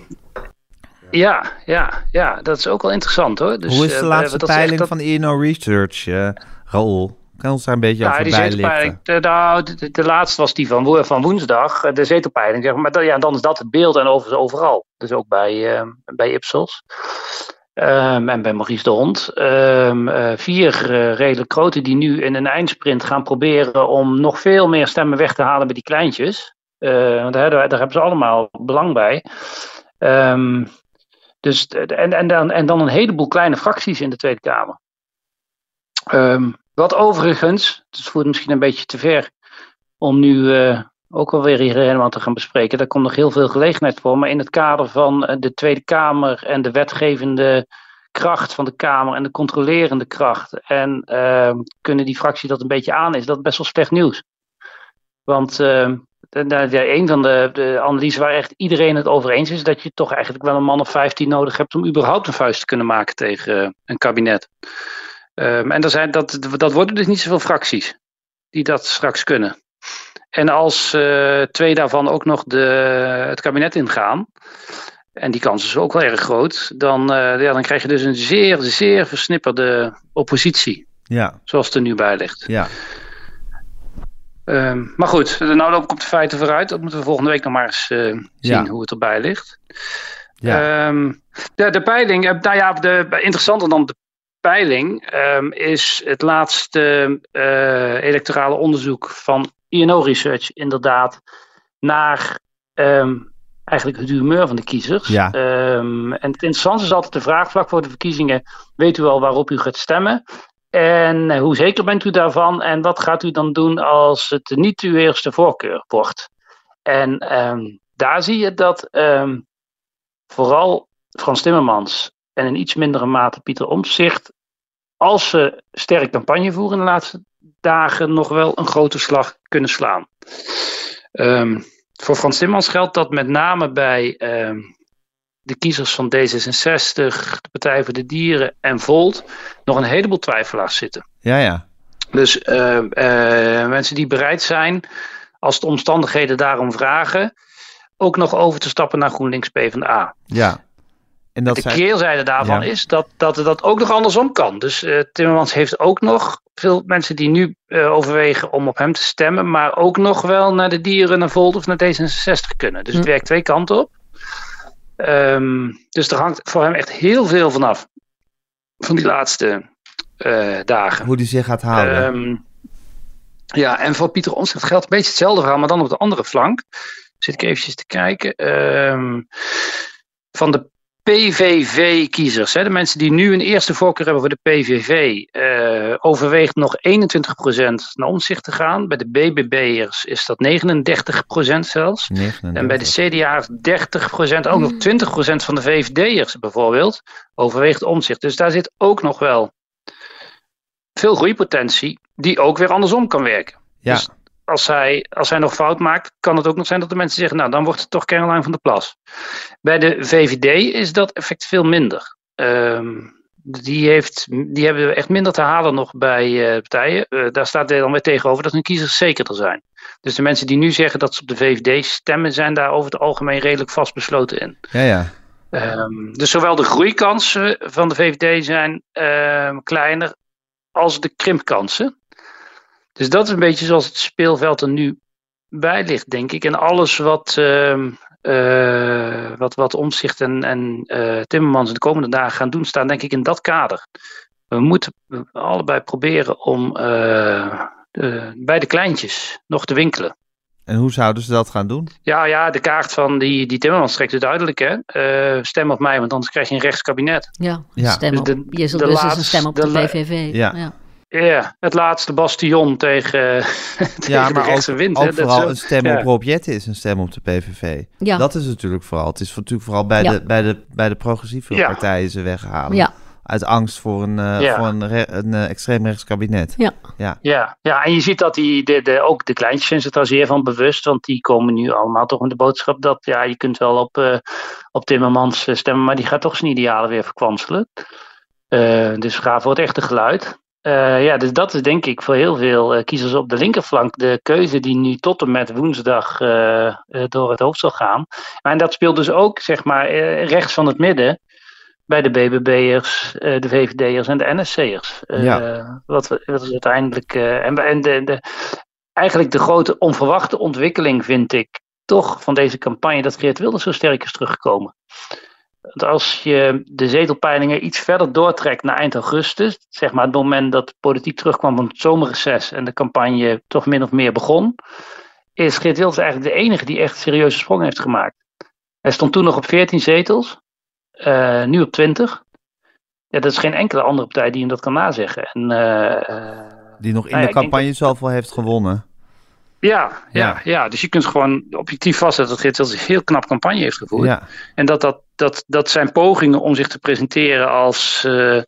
Ja, ja, ja, dat is ook wel interessant hoor. Dus, Hoe is de uh, laatste peiling dat... van ENO Research, uh, Raoul? Kan ons daar een beetje ja, over bijlichten? De, nou, de, de, laatste was die van, van woensdag, de zetelpeiling. Zeg maar, maar ja, dan is dat het beeld en overigens overal. Dus ook bij, uh, bij Ipsos. Um, en bij Maurice de Hond. Um, uh, vier uh, redelijk grote die nu in een eindsprint gaan proberen om nog veel meer stemmen weg te halen bij die kleintjes. Uh, want daar, daar, hebben ze allemaal belang bij. Dus, en, en, dan, en dan een heleboel kleine fracties in de Tweede Kamer. wat overigens, het voert misschien een beetje te ver om nu ook alweer hier helemaal te gaan bespreken. Daar komt nog heel veel gelegenheid voor. Maar in het kader van eh, de Tweede Kamer en de wetgevende kracht van de Kamer en de controlerende kracht. En uh, kunnen die fractie dat een beetje aan, is dat best wel slecht nieuws. Want de, een van de, analyses waar echt iedereen het over eens is, dat je toch eigenlijk wel een man of 15 nodig hebt om überhaupt een vuist te kunnen maken tegen een kabinet. Um, en er zijn, dat, dat worden dus niet zoveel fracties die dat straks kunnen. En als uh, twee daarvan ook nog de, het kabinet ingaan, en die kans is ook wel erg groot, dan, uh, ja, dan krijg je dus een zeer, zeer versnipperde oppositie. Ja. Zoals het er nu bij ligt. Ja. Um, maar goed, nou loop ik op de feiten vooruit. Dat moeten we volgende week nog maar eens uh, zien ja. hoe het erbij ligt. Ja. Um, de, de peiling, nou ja, de, interessanter dan de peiling um, is het laatste uh, electorale onderzoek van INO Research inderdaad naar um, eigenlijk het humeur van de kiezers. Ja. Um, en het interessante is altijd de vraag vlak voor de verkiezingen: weet u al waarop u gaat stemmen? En uh, hoe zeker bent u daarvan? En wat gaat u dan doen als het niet uw eerste voorkeur wordt? En um, daar zie je dat vooral Frans Timmermans en in iets mindere mate Pieter Omtzigt, als ze sterk campagne voeren in de laatste dagen nog wel een grote slag kunnen slaan. Um, voor Frans Timmermans geldt dat met name bij um, de kiezers van D66, de Partij voor de Dieren en Volt nog een heleboel twijfelaars zitten. Ja, ja. Dus uh, uh, mensen die bereid zijn, als de omstandigheden daarom vragen, ook nog over te stappen naar GroenLinks PvdA. Ja. En dat de keerzijde daarvan is dat, dat dat ook nog andersom kan. Dus uh, Timmermans heeft ook nog veel mensen die nu uh, overwegen om op hem te stemmen, maar ook nog wel naar de dieren, naar Volt of naar D66 kunnen. Dus het hm. werkt twee kanten op. Um, dus er hangt voor hem echt heel veel vanaf. Van die laatste uh, dagen. Hoe die zich gaat houden. Um, ja, en voor Pieter Omtzigt geldt een beetje hetzelfde verhaal, maar dan op de andere flank. Zit ik eventjes te kijken. Um, van de PVV-kiezers, de mensen die nu een eerste voorkeur hebben voor de PVV, uh, overweegt nog 21% naar omzicht te gaan. Bij de BBB'ers is dat 39% zelfs. 39. En bij de CDA's 30%, ook nog 20% van de VVD'ers bijvoorbeeld, overweegt omzicht. Dus daar zit ook nog wel veel groeipotentie, die ook weer andersom kan werken. Ja. Dus als hij, als hij nog fout maakt, kan het ook nog zijn dat de mensen zeggen, nou dan wordt het toch Caroline van der Plas. Bij de VVD is dat effect veel minder. Um, die, heeft, die hebben echt minder te halen nog bij uh, partijen. Uh, daar staat dan weer tegenover dat hun kiezers zekerder zijn. Dus de mensen die nu zeggen dat ze op de VVD stemmen, zijn daar over het algemeen redelijk vastbesloten in. Ja, ja. Um, dus zowel de groeikansen van de VVD zijn uh, kleiner als de krimpkansen. Dus dat is een beetje zoals het speelveld er nu bij ligt, denk ik. En alles wat, uh, uh, wat, wat Omzicht en, en uh, Timmermans de komende dagen gaan doen, staan denk ik in dat kader. We moeten allebei proberen om uh, bij de kleintjes nog te winkelen. En hoe zouden ze dat gaan doen? Ja, ja de kaart van die, die Timmermans trekt het duidelijk. Hè? stem op mij, want anders krijg je een rechtskabinet. Ja, ja. Stem dus op, dus de, je zult dus laatste, een stem op de, de VVV. Ja. ja. Ja, het laatste bastion tegen, [laughs] tegen ja, maar de rechtse ook, wind. Ook vooral een stem op Rob is een stem op de PVV. Ja. Dat is natuurlijk vooral. Het is natuurlijk vooral bij, de, bij, de, bij de progressieve partijen ze weghalen. Ja. Uit angst voor een, uh, voor een, re, een uh, extreemrechts kabinet. Ja. Ja. Ja. ja, en je ziet dat die, de, de, ook de kleintjes zijn zich daar zeer van bewust. Want die komen nu allemaal toch met de boodschap dat ja, je kunt wel op, uh, op Timmermans stemmen, maar die gaat toch zijn idealen weer verkwanselen. dus ga voor het echte geluid. Uh, ja, dus dat is denk ik voor heel veel uh, kiezers op de linkerflank de keuze die nu tot en met woensdag uh, door het hoofd zal gaan. Maar en dat speelt dus ook, zeg maar, rechts van het midden. bij de BBB'ers, de VVD'ers en de NSC'ers. Ja. wat, wat is uiteindelijk. en en de, de, eigenlijk de grote onverwachte ontwikkeling vind ik toch van deze campagne dat Geert Wilders zo sterk is teruggekomen. Want als je de zetelpeilingen iets verder doortrekt naar eind augustus, zeg maar het moment dat politiek terugkwam van het zomerreces en de campagne toch min of meer begon, is Geert Wilders eigenlijk de enige die echt serieuze sprong heeft gemaakt. Hij stond toen nog op 14 zetels, uh, nu op 20. Ja, dat is geen enkele andere partij die hem dat kan nazeggen. En, uh, die nog in nou de campagne dat... zoveel heeft gewonnen. Ja, ja, ja, dus je kunt gewoon objectief vastzetten dat Geert Wilders een heel knap campagne heeft gevoerd. Ja. En dat, dat, dat, dat zijn pogingen om zich te presenteren als uh,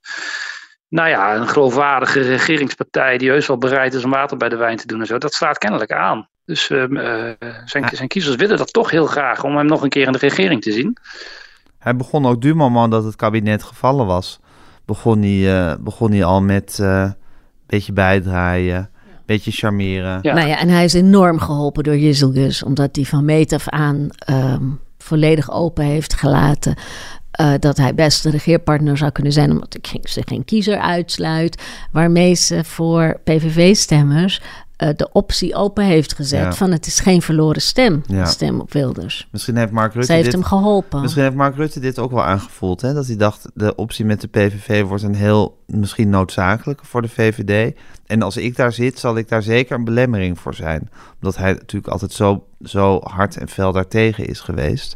nou ja, een geloofwaardige regeringspartij die heus wel bereid is om water bij de wijn te doen en zo, dat slaat kennelijk aan. Dus uh, zijn, zijn kiezers willen dat toch heel graag om hem nog een keer in de regering te zien. Hij begon ook du moment dat het kabinet gevallen was, begon hij, begon hij al met een beetje bijdraaien beetje charmeren. Ja. Nou ja, en hij is enorm geholpen door Jizelgus, omdat hij van meet af aan um, volledig open heeft gelaten. Uh, dat hij best de regeerpartner zou kunnen zijn, omdat ze geen kiezer uitsluit. Waarmee ze voor PVV-stemmers uh, de optie open heeft gezet van het is geen verloren stem, ja. stem op Wilders. Misschien heeft Mark Rutte Zij heeft dit, hem geholpen. Misschien heeft Mark Rutte dit ook wel aangevoeld, hè? dat hij dacht de optie met de PVV wordt een heel misschien noodzakelijke voor de VVD. En als ik daar zit, zal ik daar zeker een belemmering voor zijn, omdat hij natuurlijk altijd zo, zo hard en fel daartegen is geweest.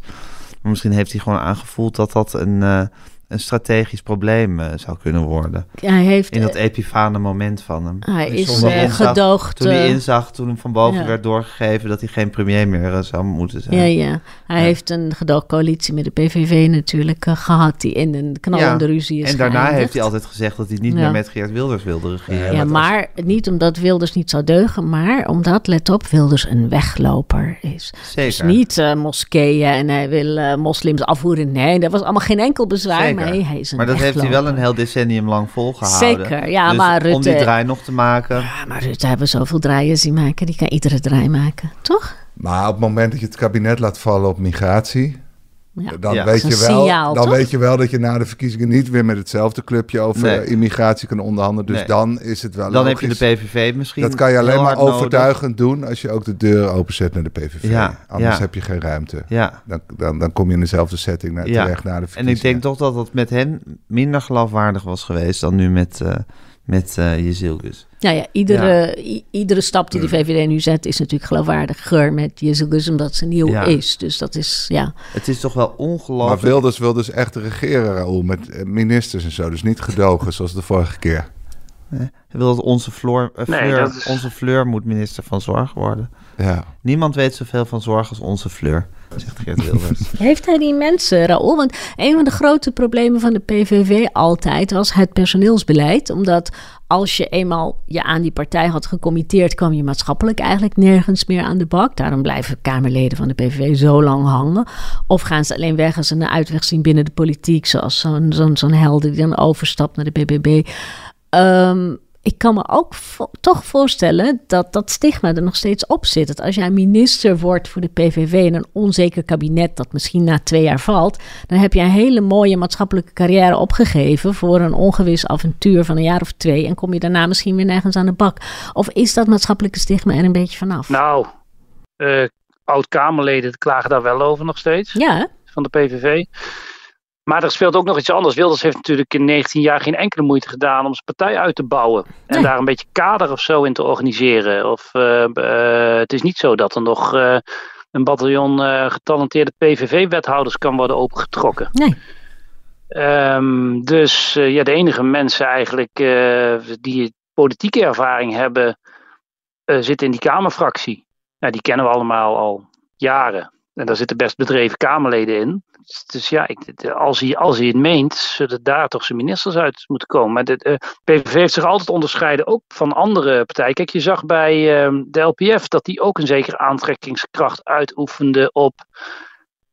Maar misschien heeft hij gewoon aangevoeld dat dat een, uh, een strategisch probleem uh, zou kunnen worden. Hij heeft, in dat uh, epifane moment van hem. Hij is uh, gedoogd. Toen hij inzag, toen hem van boven ja. werd doorgegeven dat hij geen premier meer zou moeten zijn. Ja, ja. Hij ja. heeft een gedoogcoalitie met de PVV natuurlijk gehad, die in een knallende ja. ruzie is En daarna geëindigd. heeft hij altijd gezegd dat hij niet meer met Geert Wilders wilde regeren. Ja, maar als... niet omdat Wilders niet zou deugen, maar omdat, let op, Wilders een wegloper is. Zeker. Dus niet moskeeën en hij wil moslims afvoeren. Nee, dat was allemaal geen enkel bezwaar. Zeker. Nee, hij is een maar dat heeft hij wel een heel decennium lang volgehouden. Zeker, ja, dus maar Rutte... Om die draai nog te maken. Ja, maar Rutte hebben zoveel draaien zien maken. Die kan iedere draai maken, toch? Maar op het moment dat je het kabinet laat vallen op migratie... Ja. Dan, Ja. weet je wel, signaal, dan toch? weet je wel dat je na de verkiezingen niet weer met hetzelfde clubje over Nee. immigratie kan onderhandelen. Dus Nee. dan is het wel Dan heb je de PVV misschien Dat kan je alleen maar nodig. overtuigend doen als je ook de deur openzet naar de PVV. Ja, Anders ja. heb je geen ruimte. Ja. Dan, dan, dan kom je in dezelfde setting naar, Ja. terecht na de En verkiezingen. ik denk toch dat dat met hen minder geloofwaardig was geweest dan nu met, eh met eh Jezilgus. Ja, ja, iedere, iedere stap die de VVD nu zet is natuurlijk geloofwaardiger met Jezus, omdat ze nieuw Ja. is. Dus dat is, ja. Het is toch wel Maar ongelooflijk. Wilders wil dus echt regeren, Raoul, met eh, ministers en zo. Dus niet gedogen zoals de vorige keer. Hij wil dat onze Floor, eh, Nee, Fleur, dat is- onze Fleur moet minister van Zorg worden. Ja. Niemand weet zoveel van zorg als onze Fleur, zegt Geert Wilders. [laughs] Heeft hij die mensen, Raoul? Want een van de grote problemen van de PVV altijd was het personeelsbeleid. Omdat als je eenmaal je aan die partij had gecommitteerd, kwam je maatschappelijk eigenlijk nergens meer aan de bak. Daarom blijven Kamerleden van de PVV zo lang hangen. Of gaan ze alleen weg als ze een uitweg zien binnen de politiek, zoals zo'n zo'n zo'n helder die dan overstapt naar de BBB. Ehm, ik kan me ook vo- toch voorstellen dat dat stigma er nog steeds op zit. Dat als jij minister wordt voor de PVV in een onzeker kabinet dat misschien na twee jaar valt, dan heb je een hele mooie maatschappelijke carrière opgegeven voor een ongewis avontuur van een jaar of twee en kom je daarna misschien weer nergens aan de bak. Of is dat maatschappelijke stigma er een beetje vanaf? Nou, eh oud-Kamerleden klagen daar wel over nog steeds. Ja, hè? van de PVV. Maar er speelt ook nog iets anders. Wilders heeft natuurlijk in 19 jaar geen enkele moeite gedaan om zijn partij uit te bouwen. En Nee. daar een beetje kader of zo in te organiseren. Of, eh, eh, het is niet zo dat er nog eh, een bataljon getalenteerde PVV-wethouders kan worden opengetrokken. nee. Ehm, dus ja, de enige mensen eigenlijk die politieke ervaring hebben, zitten in die Kamerfractie. Nou, die kennen we allemaal al jaren. En daar zitten best bedreven Kamerleden in. Dus, dus ja, ik, als, hij, als hij het meent, zullen daar toch zijn ministers uit moeten komen. Maar de eh, PVV heeft zich altijd onderscheiden, ook van andere partijen. Kijk, je zag bij ehm, de LPF dat die ook een zekere aantrekkingskracht uitoefende op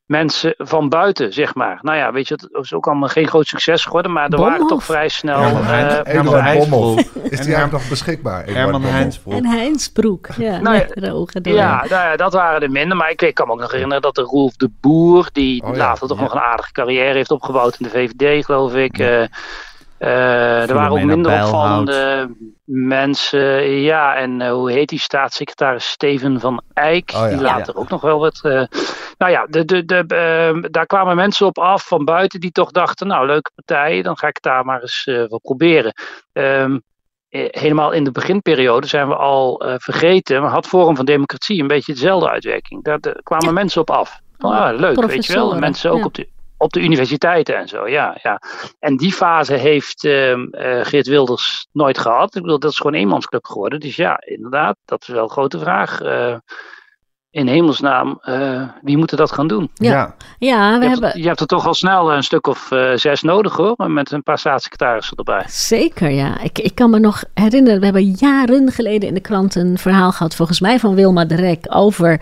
mensen van buiten, zeg maar. Nou ja, weet je, dat is ook allemaal geen groot succes geworden, maar er waren toch vrij snel... Herman, uh, Herman Heinsbroek. Is die eigenlijk nog beschikbaar? Herman Heinsbroek. En Heinsbroek, ja. [laughs] Nou, ja, ja, nou ja, dat waren er minder, maar ik, ik, kan me ook nog herinneren dat de Roelf de Boer, die oh, later toch nog een aardige carrière heeft opgebouwd in de VVD, geloof ik... Uh, er waren ook minder opvallende mensen. Ja, en uh, hoe heet die staatssecretaris Steven van Eyck, oh, ja. die later ja. ook nog wel wat... Uh, nou ja, de, de, de, daar kwamen mensen op af van buiten die toch dachten... nou, leuke partij, dan ga ik het daar maar eens wel proberen. Um, helemaal in de beginperiode zijn we al vergeten... maar had Forum van Democratie een beetje dezelfde uitwerking. Daar, kwamen mensen op af. Van, ah, leuk, weet je wel. En mensen ook op de op de universiteiten en zo, ja. ja. En die fase heeft uh, uh, Geert Wilders nooit gehad. Ik bedoel, dat is gewoon een eenmansclub geworden. Dus ja, inderdaad, dat is wel een grote vraag. Uh, in hemelsnaam, wie moet dat gaan doen? Ja, ja. we je, hebben... hebt, je hebt er toch al snel een stuk of zes nodig hoor, met een paar staatssecretarissen erbij. Zeker, ja. Ik, ik kan me nog herinneren, we hebben jaren geleden in de krant een verhaal gehad, volgens mij van Wilma de Rek, over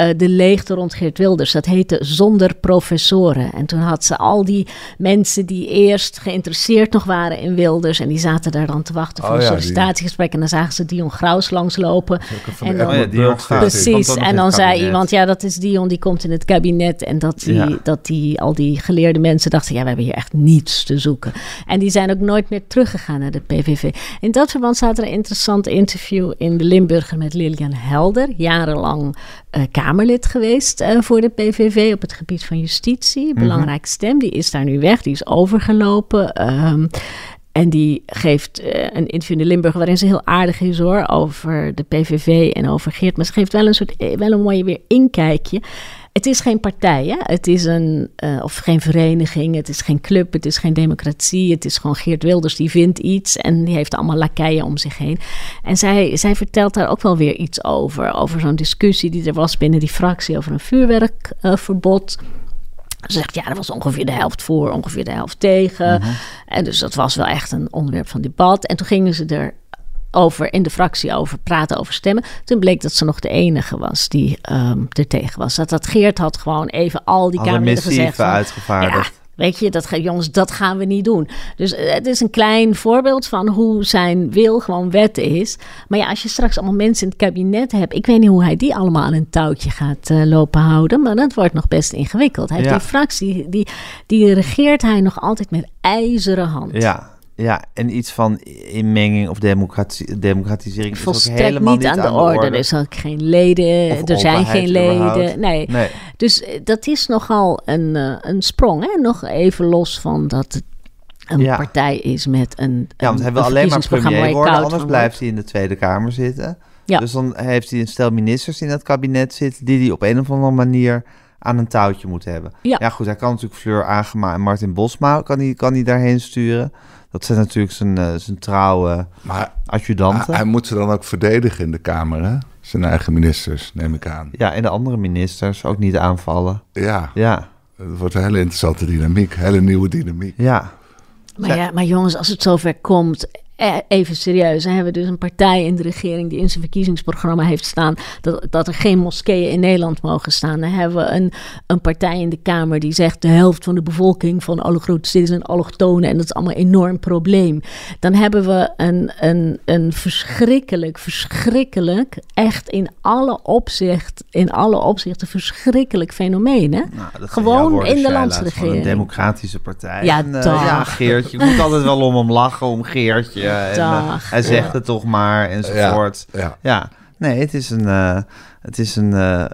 uh, de leegte rond Geert Wilders. Dat heette Zonder Professoren. En toen had ze al die mensen die eerst geïnteresseerd nog waren in Wilders. En die zaten daar dan te wachten voor oh, een sollicitatiegesprek. En dan zagen ze Dion Graus langslopen. En dan, oh ja, Dion Precies. En dan zei iemand, ja dat is Dion, die komt in het kabinet. En dat die, ja. dat die, al die geleerde mensen dachten, ja we hebben hier echt niets te zoeken. En die zijn ook nooit meer teruggegaan naar de PVV. In dat verband staat er een interessant interview in de Limburger met Lilian Helder. Jarenlang uh, Kamerlid geweest uh, voor de PVV op het gebied van justitie. Mhm. Belangrijke stem, die is daar nu weg, die is overgelopen. Um, en die geeft uh, een interview in de Limburg waarin ze heel aardig is hoor over de PVV en over Geert. Maar ze geeft wel een soort, wel een mooie weer inkijkje. Het is geen partij, hè? Het is een, uh, of geen vereniging, het is geen club, het is geen democratie. Het is gewoon Geert Wilders die vindt iets en die heeft allemaal lakeien om zich heen. En zij, zij vertelt daar ook wel weer iets over. Over zo'n discussie die er was binnen die fractie over een vuurwerkverbod. Uh, ze zegt, ja, er was ongeveer de helft voor, ongeveer de helft tegen. Mhm. En dus dat was wel echt een onderwerp van debat. En toen gingen ze er over in de fractie over praten, over stemmen. Toen bleek dat ze nog de enige was die um, er tegen was. Dat, dat Geert had gewoon even al die Kamerleden gezegd. Van, uitgevaardigd. Ja, weet je, dat, jongens, dat gaan we niet doen. Dus uh, het is een klein voorbeeld van hoe zijn wil gewoon wet is. Maar ja, als je straks allemaal mensen in het kabinet hebt... ik weet niet hoe hij die allemaal aan een touwtje gaat uh, lopen houden... maar dat wordt nog best ingewikkeld. Hij heeft die fractie, die, die regeert hij nog altijd met ijzeren hand. Ja, ja, en iets van inmenging of democratie, democratisering is ook helemaal niet, aan, aan de, orde. orde. Er zijn geen leden, er zijn geen leden. Nee. nee. Dus eh, dat is nogal een, uh, een sprong. Hè? Nog even los van dat het een ja. partij is met een. Ja, want hij wil alleen maar premier worden, anders blijft hij in de Tweede Kamer zitten. Ja. Dus dan heeft hij een stel ministers in dat kabinet zitten die hij op een of andere manier aan een touwtje moet hebben. Ja, ja goed, hij kan natuurlijk Fleur Agema en Martin Bosma kan hij, kan hij daarheen sturen. Dat zijn natuurlijk zijn, uh, zijn trouwe maar adjudanten. Hij, hij, moet ze dan ook verdedigen in de Kamer, hè? Zijn eigen ministers, neem ik aan. Ja, en de andere ministers ook niet aanvallen. Ja. Ja. Het wordt een hele interessante dynamiek, hele nieuwe dynamiek. Ja. Maar, ja, maar jongens, als het zover komt Eh, even serieus. Hebben we dus een partij in de regering die in zijn verkiezingsprogramma heeft staan dat, dat er geen moskeeën in Nederland mogen staan. Dan hebben we een, een partij in de Kamer die zegt de helft van de bevolking van alle grote steden zijn allochtonen en dat is allemaal een enorm probleem. Dan hebben we een, een, een verschrikkelijk, verschrikkelijk, echt in alle opzicht, in alle opzichten verschrikkelijk fenomeen. Hè? Nou, Gewoon in de landsregering. Een democratische partij. Ja, en, uh, ja, Geertje. Je moet altijd wel om hem lachen, om Geertje. En, uh, hij zegt ja. het toch maar, enzovoort. Ja, ja. ja. nee, het is een... Uh, het is een uh.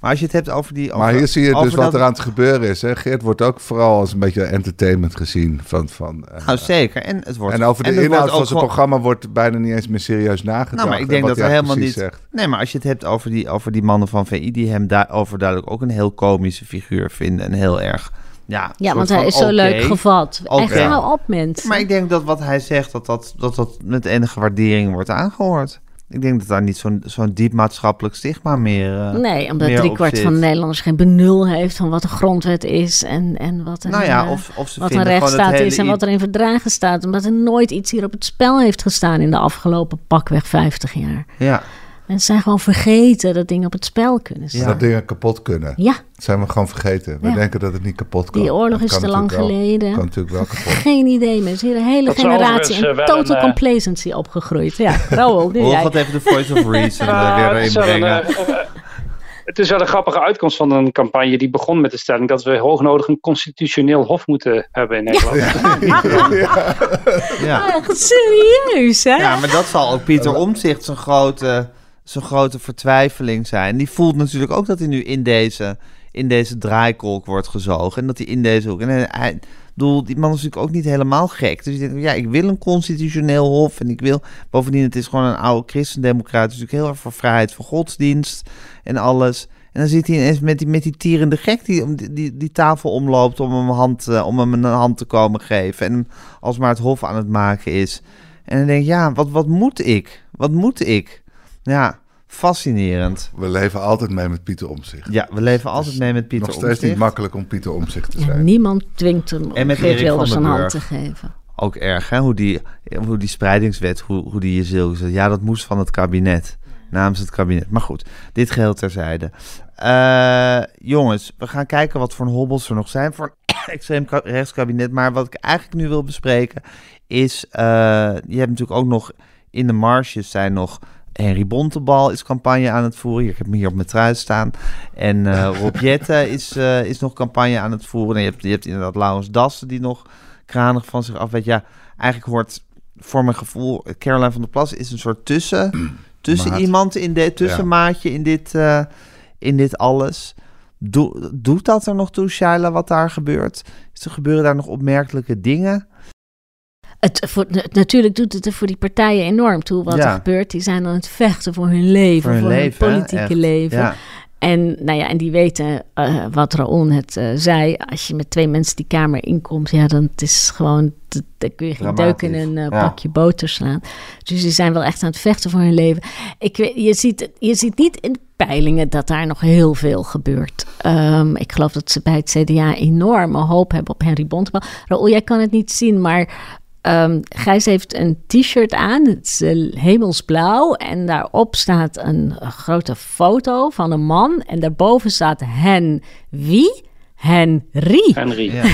Maar als je het hebt over die. Over, maar hier zie je dus wat dat... er aan het gebeuren is. Hè? Geert wordt ook vooral als een beetje entertainment gezien. Van, van, uh, nou, zeker. En, het wordt, en over de en inhoud van zijn programma wordt bijna niet eens meer serieus nagedacht. Nou, maar ik denk dat helemaal niet. Zegt. Nee, maar als je het hebt over die, over die mannen van VI, die hem daar overduidelijk ook een heel komische figuur vinden. En heel erg. Ja, ja want hij is zo okay. leuk gevat. Okay. Echt hou op, mensen. Maar ik denk dat wat hij zegt, dat dat, dat, dat met enige waardering wordt aangehoord. Ik denk dat daar niet zo'n zo'n diep maatschappelijk stigma meer. Uh, nee, omdat driekwart van de Nederlanders geen benul heeft van wat een grondwet is en, en wat een, nou ja, of, of ze wat een rechtsstaat is en wat er in verdragen staat. Omdat er nooit iets hier op het spel heeft gestaan in de afgelopen pakweg 50 jaar. Ja. Mensen zijn gewoon vergeten dat dingen op het spel kunnen staan. Dat dingen kapot kunnen. Ja. Dat zijn we gewoon vergeten. We Ja. denken dat het niet kapot kan. Die oorlog is te lang wel- geleden. kan natuurlijk wel kapot. [laughs] Geen idee meer. Er is hier een hele Dat generatie in eh, total een, eh, complacency opgegroeid. Ja, Raoul, nu Rolf jij. gaat even de voice of reason eh, [laughs] Ja, weer het, is wel een, inbrengen. het is wel een grappige uitkomst van een campagne die begon met de stelling dat we hoognodig een constitutioneel hof moeten hebben in Nederland. Ja. [laughs] Echt serieus, hè? ja, maar dat zal ook Pieter Omtzigt zijn grote, zijn grote vertwijfeling zijn. Die voelt natuurlijk ook dat hij nu in deze, in deze draaikolk wordt gezogen. En dat hij in deze hoek... En hij, hij- bedoel, die man is natuurlijk ook niet helemaal gek. Dus ik denk, ja, ik wil een constitutioneel hof. En ik wil... Bovendien, het is gewoon een oude christendemocraat. Dus natuurlijk heel erg voor vrijheid van godsdienst en alles. En dan zit hij ineens met die, met die tierende gek die, die, die, tafel omloopt om hem, hand, eh, om hem een hand te komen geven. En hem alsmaar het hof aan het maken is. En dan denk ik, ja, wat, wat moet ik? Wat moet ik? Ja, fascinerend. We leven altijd mee met Pieter Omzicht. Ja, we leven altijd mee met Pieter Nog steeds niet makkelijk om Pieter Omzicht te Ja, zijn. niemand dwingt hem En om met Geert Wilders een hand te geven. Ook erg, hè? Hoe die, hoe die spreidingswet, hoe, hoe die je zil zet. Ja, dat moest van het kabinet. Namens het kabinet. Maar goed, dit geheel terzijde. Eh, jongens, we gaan kijken wat voor hobbels er nog zijn voor een [coughs] extreem ka- rechtskabinet. Maar wat ik eigenlijk nu wil bespreken is... eh, je hebt natuurlijk ook nog in de marges zijn nog... Henry Bontebal is campagne aan het voeren. Ik heb hem hier op mijn trui staan. En eh [laughs] Rob Jetten is, eh, is nog campagne aan het voeren. En je hebt, je hebt inderdaad Laurens Dassen die nog kranig van zich af weet. Ja, eigenlijk hoort voor mijn gevoel... Caroline van der Plas is een soort tussen, [clears throat] tussen Maat. iemand in dit tussenmaatje in dit, eh, in dit alles. Doe- doet dat er nog toe, Shaila, wat daar gebeurt? Is er gebeuren daar nog opmerkelijke dingen? Het, voor, natuurlijk doet het er voor die partijen enorm toe wat Ja. er gebeurt. Die zijn aan het vechten voor hun leven, Voor hun leven, politieke Echt. leven. Ja, En, nou ja, en die weten eh, wat Raoul net eh, zei. Als je met twee mensen die kamer inkomt, ja, dan het is gewoon, dan kun je geen deuk in een eh, ja. bakje boter slaan. Dus die zijn wel echt aan het vechten voor hun leven. Ik weet, je, ziet, het- je ziet niet in de peilingen dat daar nog heel veel gebeurt. Ehm, ik geloof dat ze bij het CDA enorme hoop hebben op Henry Bontebal. Raoul, jij kan het niet zien, maar Ehm Gijs heeft een t-shirt aan, het is eh, hemelsblauw. En daarop staat een grote foto van een man. En daarboven staat hen wie? Henry. Henry. ja.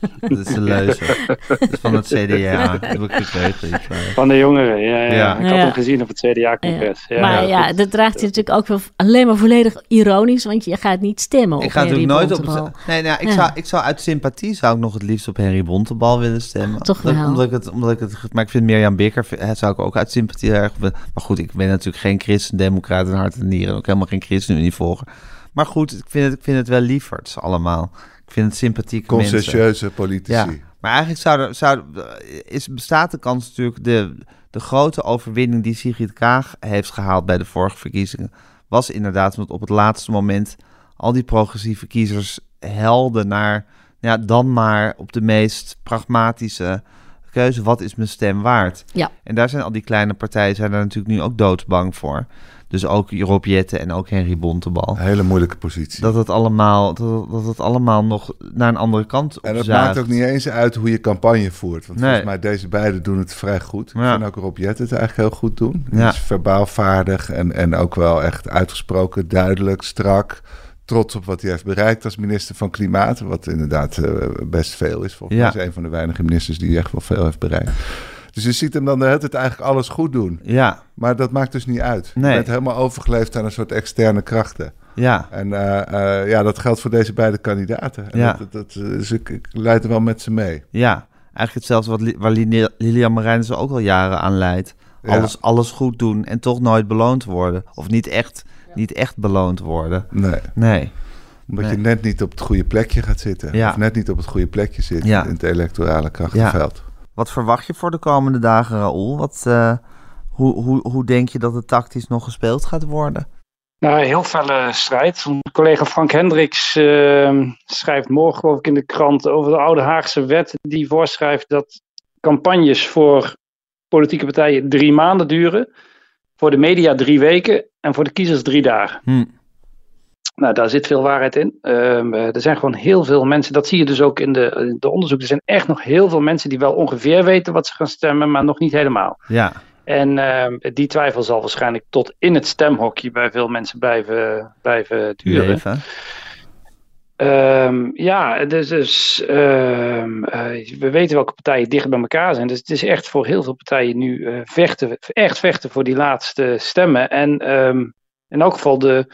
[laughs] dat is een leuze. Dat is van het CDA. Heb ik waar. Van de jongeren, ja. ja. Ja. Ik had Ja. hem gezien op het CDA-congres. Ja. maar Ja, dat draagt hij natuurlijk ook wel alleen maar volledig ironisch. Want je gaat niet stemmen Ik op ga natuurlijk nooit op Bontebal. Nee, nou, ik, Ja. zou, ik zou uit sympathie zou ik nog het liefst op Henry Bontebal willen stemmen. Toch Omdat- wel. Omdat ik het, omdat ik het, maar ik vind Mirjam Bikker, hè, zou ik ook uit sympathie erg... Maar goed, ik ben natuurlijk geen christendemocraat in hart en nieren. Ook helemaal geen ChristenUnie volger. Maar goed, ik vind het, ik vind het wel lieverds allemaal. Ik vind het sympathieke. Conscientieuze politici. Ja, maar eigenlijk zou er, zou, is, bestaat de kans natuurlijk... De, de grote overwinning die Sigrid Kaag heeft gehaald bij de vorige verkiezingen... was inderdaad omdat op het laatste moment... al die progressieve kiezers helden naar... Ja, dan maar op de meest pragmatische keuze. Wat is mijn stem waard? Ja. En daar zijn al die kleine partijen zijn daar natuurlijk nu ook doodsbang voor. Dus ook Rob Jetten en ook Henry Bontebal. Een hele moeilijke positie. Dat het allemaal, dat, dat het allemaal nog naar een andere kant op en het maakt ook niet eens uit hoe je campagne voert. Want Nee. volgens mij deze beiden doen het vrij goed. Ik Ja. vind ook Rob het eigenlijk heel goed doen. Hij Ja. is verbaal vaardig en, en ook wel echt uitgesproken, duidelijk, strak. Trots op wat hij heeft bereikt als minister van Klimaat. Wat inderdaad eh, best veel is. Volgens Ja. mij is een van de weinige ministers die echt wel veel heeft bereikt. Dus je ziet hem dan de hele tijd eigenlijk alles goed doen. Ja, Maar dat maakt dus niet uit. Nee. Je bent helemaal overgeleefd aan een soort externe krachten. ja. En eh, eh, ja, dat geldt voor deze beide kandidaten. En Ja. dat, dat, dat, dus ik, ik leid er wel met ze mee. Ja, eigenlijk hetzelfde wat, waar Lilian Marijnissen ook al jaren aan leidt. Ja. Alles, alles goed doen en toch nooit beloond worden. Of niet echt, niet echt beloond worden. Nee, Nee. omdat Nee. je net niet op het goede plekje gaat zitten. Ja. Of net niet op het goede plekje zit Ja. in het electorale krachtenveld. Wat verwacht je voor de komende dagen, Raoul? Wat, eh, hoe, hoe, hoe denk je dat het tactisch nog gespeeld gaat worden? Nou, heel felle strijd. Mijn collega Frank Hendricks eh, schrijft morgen geloof ik in de krant over de oude Haagse wet die voorschrijft dat campagnes voor politieke partijen drie maanden duren, voor de media drie weken en voor de kiezers drie dagen. Hm. Nou, daar zit veel waarheid in. Ehm, eh, er zijn gewoon heel veel mensen, dat zie je dus ook in de, de onderzoek. Er zijn echt nog heel veel mensen die wel ongeveer weten wat ze gaan stemmen, maar nog niet helemaal. Ja, En ehm, die twijfel zal waarschijnlijk tot in het stemhokje bij veel mensen blijven, blijven duren. Um, ja, dus, dus um, uh, we weten welke partijen dicht bij elkaar zijn. Dus het is echt voor heel veel partijen nu uh, vechten, echt vechten voor die laatste stemmen. En um, in elk geval de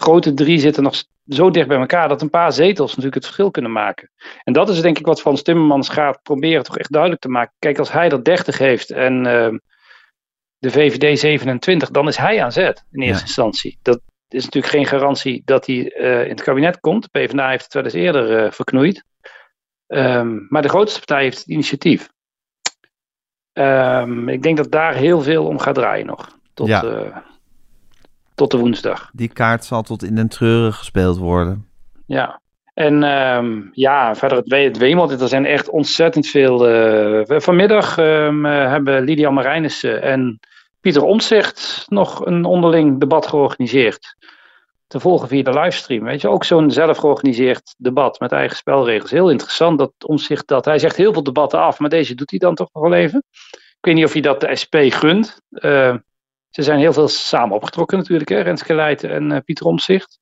grote drie zitten nog zo dicht bij elkaar dat een paar zetels natuurlijk het verschil kunnen maken. En dat is denk ik wat Frans Timmermans gaat proberen toch echt duidelijk te maken. Kijk, als hij dat 30 heeft en de VVD 27, dan is hij aan zet in eerste ja. instantie. Dat is natuurlijk geen garantie dat hij uh, in het kabinet komt. De PvdA heeft het wel eens eerder uh, verknoeid. Um, maar de grootste partij heeft het initiatief. Um, ik denk dat daar heel veel om gaat draaien nog. Tot, ja. Tot de woensdag. Die kaart zal tot in den treuren gespeeld worden. Ja. En um, ja, verder het, het wemelt. Er zijn echt ontzettend veel. vanmiddag hebben Lydia Marijnissen en Pieter Omtzigt nog een onderling debat georganiseerd. Te volgen via de livestream. Weet je, ook zo'n zelf georganiseerd debat met eigen spelregels. Heel interessant dat Omtzigt dat. Hij zegt heel veel debatten af, maar deze doet hij dan toch nog wel even. Ik weet niet of hij dat de SP gunt. Uh, ze zijn heel veel samen opgetrokken natuurlijk, hè, Leijten en uh, Pieter Omtzigt.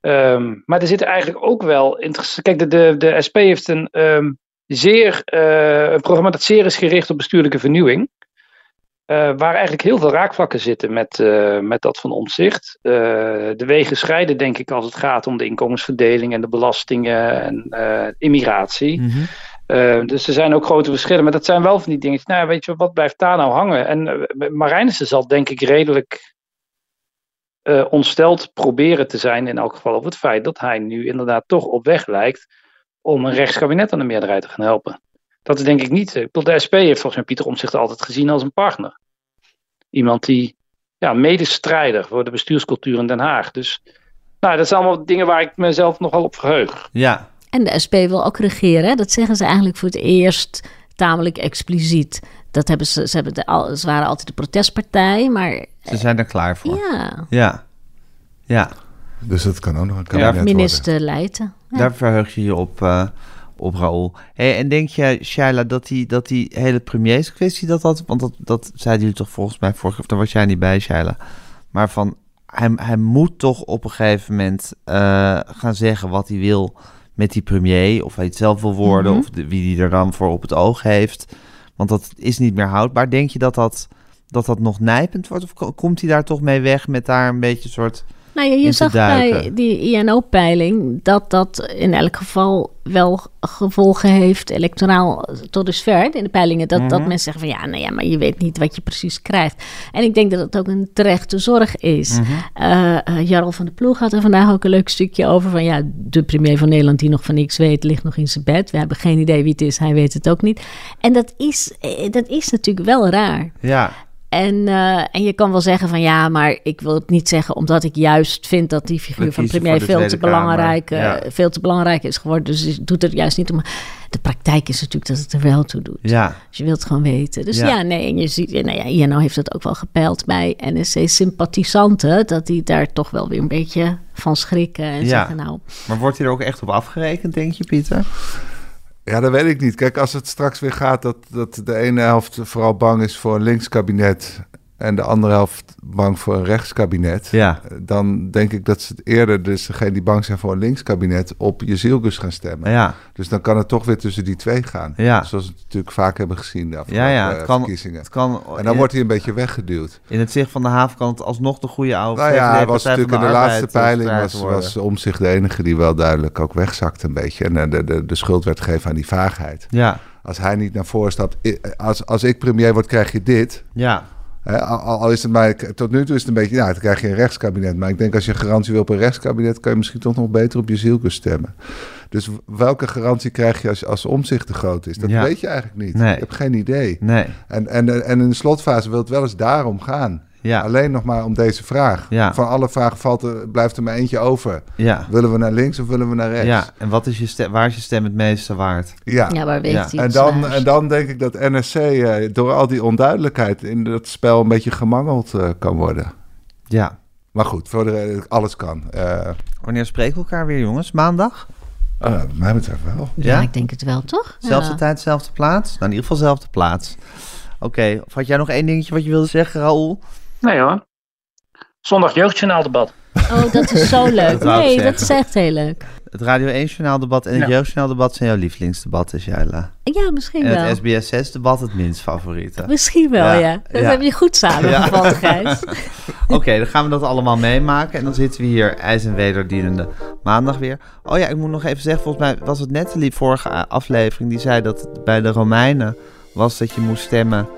Um, maar er zitten eigenlijk ook wel interessant. Kijk, de, de, de SP heeft een um, zeer uh, een programma dat zeer is gericht op bestuurlijke vernieuwing. Uh, waar eigenlijk heel veel raakvlakken zitten met, met dat van omzicht. De wegen scheiden, denk ik, als het gaat om de inkomensverdeling en de belastingen en immigratie. Mm. Dus er zijn ook grote verschillen. Maar dat zijn wel van die dingen. Nou, weet je, wat blijft daar nou hangen? En Marijnissen zal, denk ik, redelijk ontsteld proberen te zijn, in elk geval, over het feit dat hij nu inderdaad toch op weg lijkt om een rechtskabinet aan de meerderheid te gaan helpen. Dat is denk ik niet. De SP heeft volgens mij Pieter Omtzigt altijd gezien als een partner. Iemand die ja, medestrijder voor de bestuurscultuur in Den Haag. Dus nou, dat zijn allemaal dingen waar ik mezelf nogal op verheug. Ja. En de SP wil ook regeren. Dat zeggen ze eigenlijk voor het eerst tamelijk expliciet. Dat hebben ze, ze, hebben de, ze waren altijd de protestpartij, maar... Ze zijn er klaar voor. Ja. Ja. Ja. Dus dat kan ook nog een kabinet ja, minister Leijten. Ja. Daar verheug je je op, uh, op Raoul. Hey, en denk jij, Shaila, dat die, dat die hele premierskwestie dat dat... Want dat, dat zeiden jullie toch volgens mij vorige... Of daar was jij niet bij, Shaila. Maar van, hij, hij moet toch op een gegeven moment uh, gaan zeggen wat hij wil met die premier. Of hij het zelf wil worden. Mm -hmm. Of de, wie die er dan voor op het oog heeft. Want dat is niet meer houdbaar. Denk je dat dat, dat, dat nog nijpend wordt? Of komt hij daar toch mee weg met daar een beetje een soort... Nou ja, je zag bij die INO-peiling dat dat in elk geval wel gevolgen heeft, electoraal tot dusver in de peilingen. Dat, mm -hmm. dat mensen zeggen van ja, nou ja, maar je weet niet wat je precies krijgt. En ik denk dat het ook een terechte zorg is. Mm -hmm. uh, uh, Jarl van der Ploeg had er vandaag ook een leuk stukje over van ja, de premier van Nederland die nog van niks weet, ligt nog in zijn bed. We hebben geen idee wie het is, hij weet het ook niet. En dat is, dat is natuurlijk wel raar. Ja. En, uh, en je kan wel zeggen van ja, maar ik wil het niet zeggen omdat ik juist vind dat die figuur van premier veel te, belangrijk, uh, ja. veel te belangrijk is geworden. Dus doet het juist niet om. De praktijk is natuurlijk dat het er wel toe doet. Ja. Dus je wilt het gewoon weten. Dus ja, ja nee, en je ziet, nou ja, INO heeft het ook wel gepeild bij NSC-sympathisanten, dat die daar toch wel weer een beetje van schrikken en ja. zeggen nou. Maar wordt hij er ook echt op afgerekend, denk je, Pieter? Ja, dat weet ik niet. Kijk, als het straks weer gaat dat, dat de ene helft vooral bang is voor een linkskabinet en de andere helft bang voor een rechtskabinet, ja. dan denk ik dat ze het eerder, dus degene die bang zijn voor een linkskabinet, op Jezielgus gaan stemmen. Ja. Dus dan kan het toch weer tussen die twee gaan. Ja. Zoals we het natuurlijk vaak hebben gezien de ja, ja, het kan, verkiezingen. Het kan, en dan wordt hij een beetje weggeduwd. In het zicht van de haven kan het alsnog de goede oude nou ja, hij was natuurlijk in de, laatste eh, peiling was, was om zich de enige die wel duidelijk ook wegzakte een beetje. En de, de, de schuld werd gegeven aan die vaagheid. Ja. Als hij niet naar voren stapt, als, als ik premier word, krijg je dit. Ja. He, al, is het maar, tot nu toe is het een beetje, nou, dan krijg je een rechtskabinet. Maar ik denk als je garantie wil op een rechtskabinet, kan je misschien toch nog beter op je zielkus stemmen. Dus welke garantie krijg je als, als omzicht te groot is? Dat ja. weet je eigenlijk niet. Nee. Ik heb geen idee. Nee. En, en, en in de slotfase wil het wel eens daarom gaan. Ja. Alleen nog maar om deze vraag. Ja. Van alle vragen valt er, blijft er maar eentje over. Ja. Willen we naar links of willen we naar rechts? Ja, en wat is je stem, waar is je stem het meeste waard? Ja, ja waar weet en, dan, en dan denk ik dat NSC eh, door al die onduidelijkheid in dat spel een beetje gemangeld eh, kan worden. Ja. Maar goed, voor de, alles kan. Eh Wanneer spreken we elkaar weer, jongens? Maandag? eh, wat mij betreft wel. ja, Ja? ik denk het wel, toch? Zelfde Ja. tijd, zelfde plaats? Nou, in ieder geval zelfde plaats. Oké, of had jij nog één dingetje wat je wilde zeggen, Raoul? Nee hoor. Zondag jeugdjournaaldebat. Oh, dat is zo [laughs] leuk. Dat nee, dat is echt heel leuk. Het Radio 1 Journaaldebat en het Ja. Jeugdjournaaldebat zijn jouw lievelingsdebatten, Shaila. Ja, misschien En wel. het SBS 6 debat het minst favoriete. Misschien wel, Ja, ja. Dat ja. heb je goed samengevat, Gijs. [laughs] Oké, dan gaan we dat allemaal meemaken. En dan zitten we hier ijs en wederdienende maandag weer. Oh ja, ik moet nog even zeggen, volgens mij was het Natalie vorige a- aflevering... die zei dat het bij de Romeinen was dat je moest stemmen...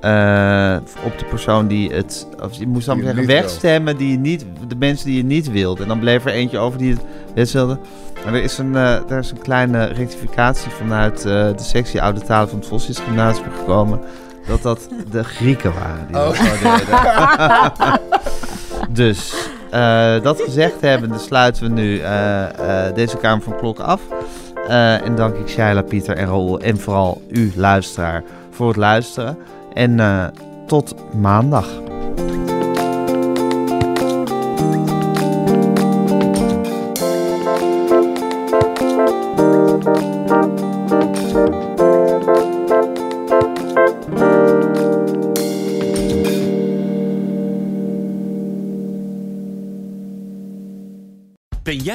eh, op de persoon die het... Of je moest dan zeggen, wegstemmen die je niet, de mensen die je niet wilt. En dan bleef er eentje over die het best wilde. Maar er is een, eh, er is een kleine rectificatie vanuit eh, de sectie Oude Talen van het Vossius Gymnasium gekomen. Dat dat de Grieken waren die Oh. dat. [laughs] Dus, eh, dat gezegd hebbende sluiten we nu eh, eh, deze Kamer van Klok af. Eh, en dank ik Shaila, Pieter en Raoul en vooral u, luisteraar, voor het luisteren. En eh, tot maandag.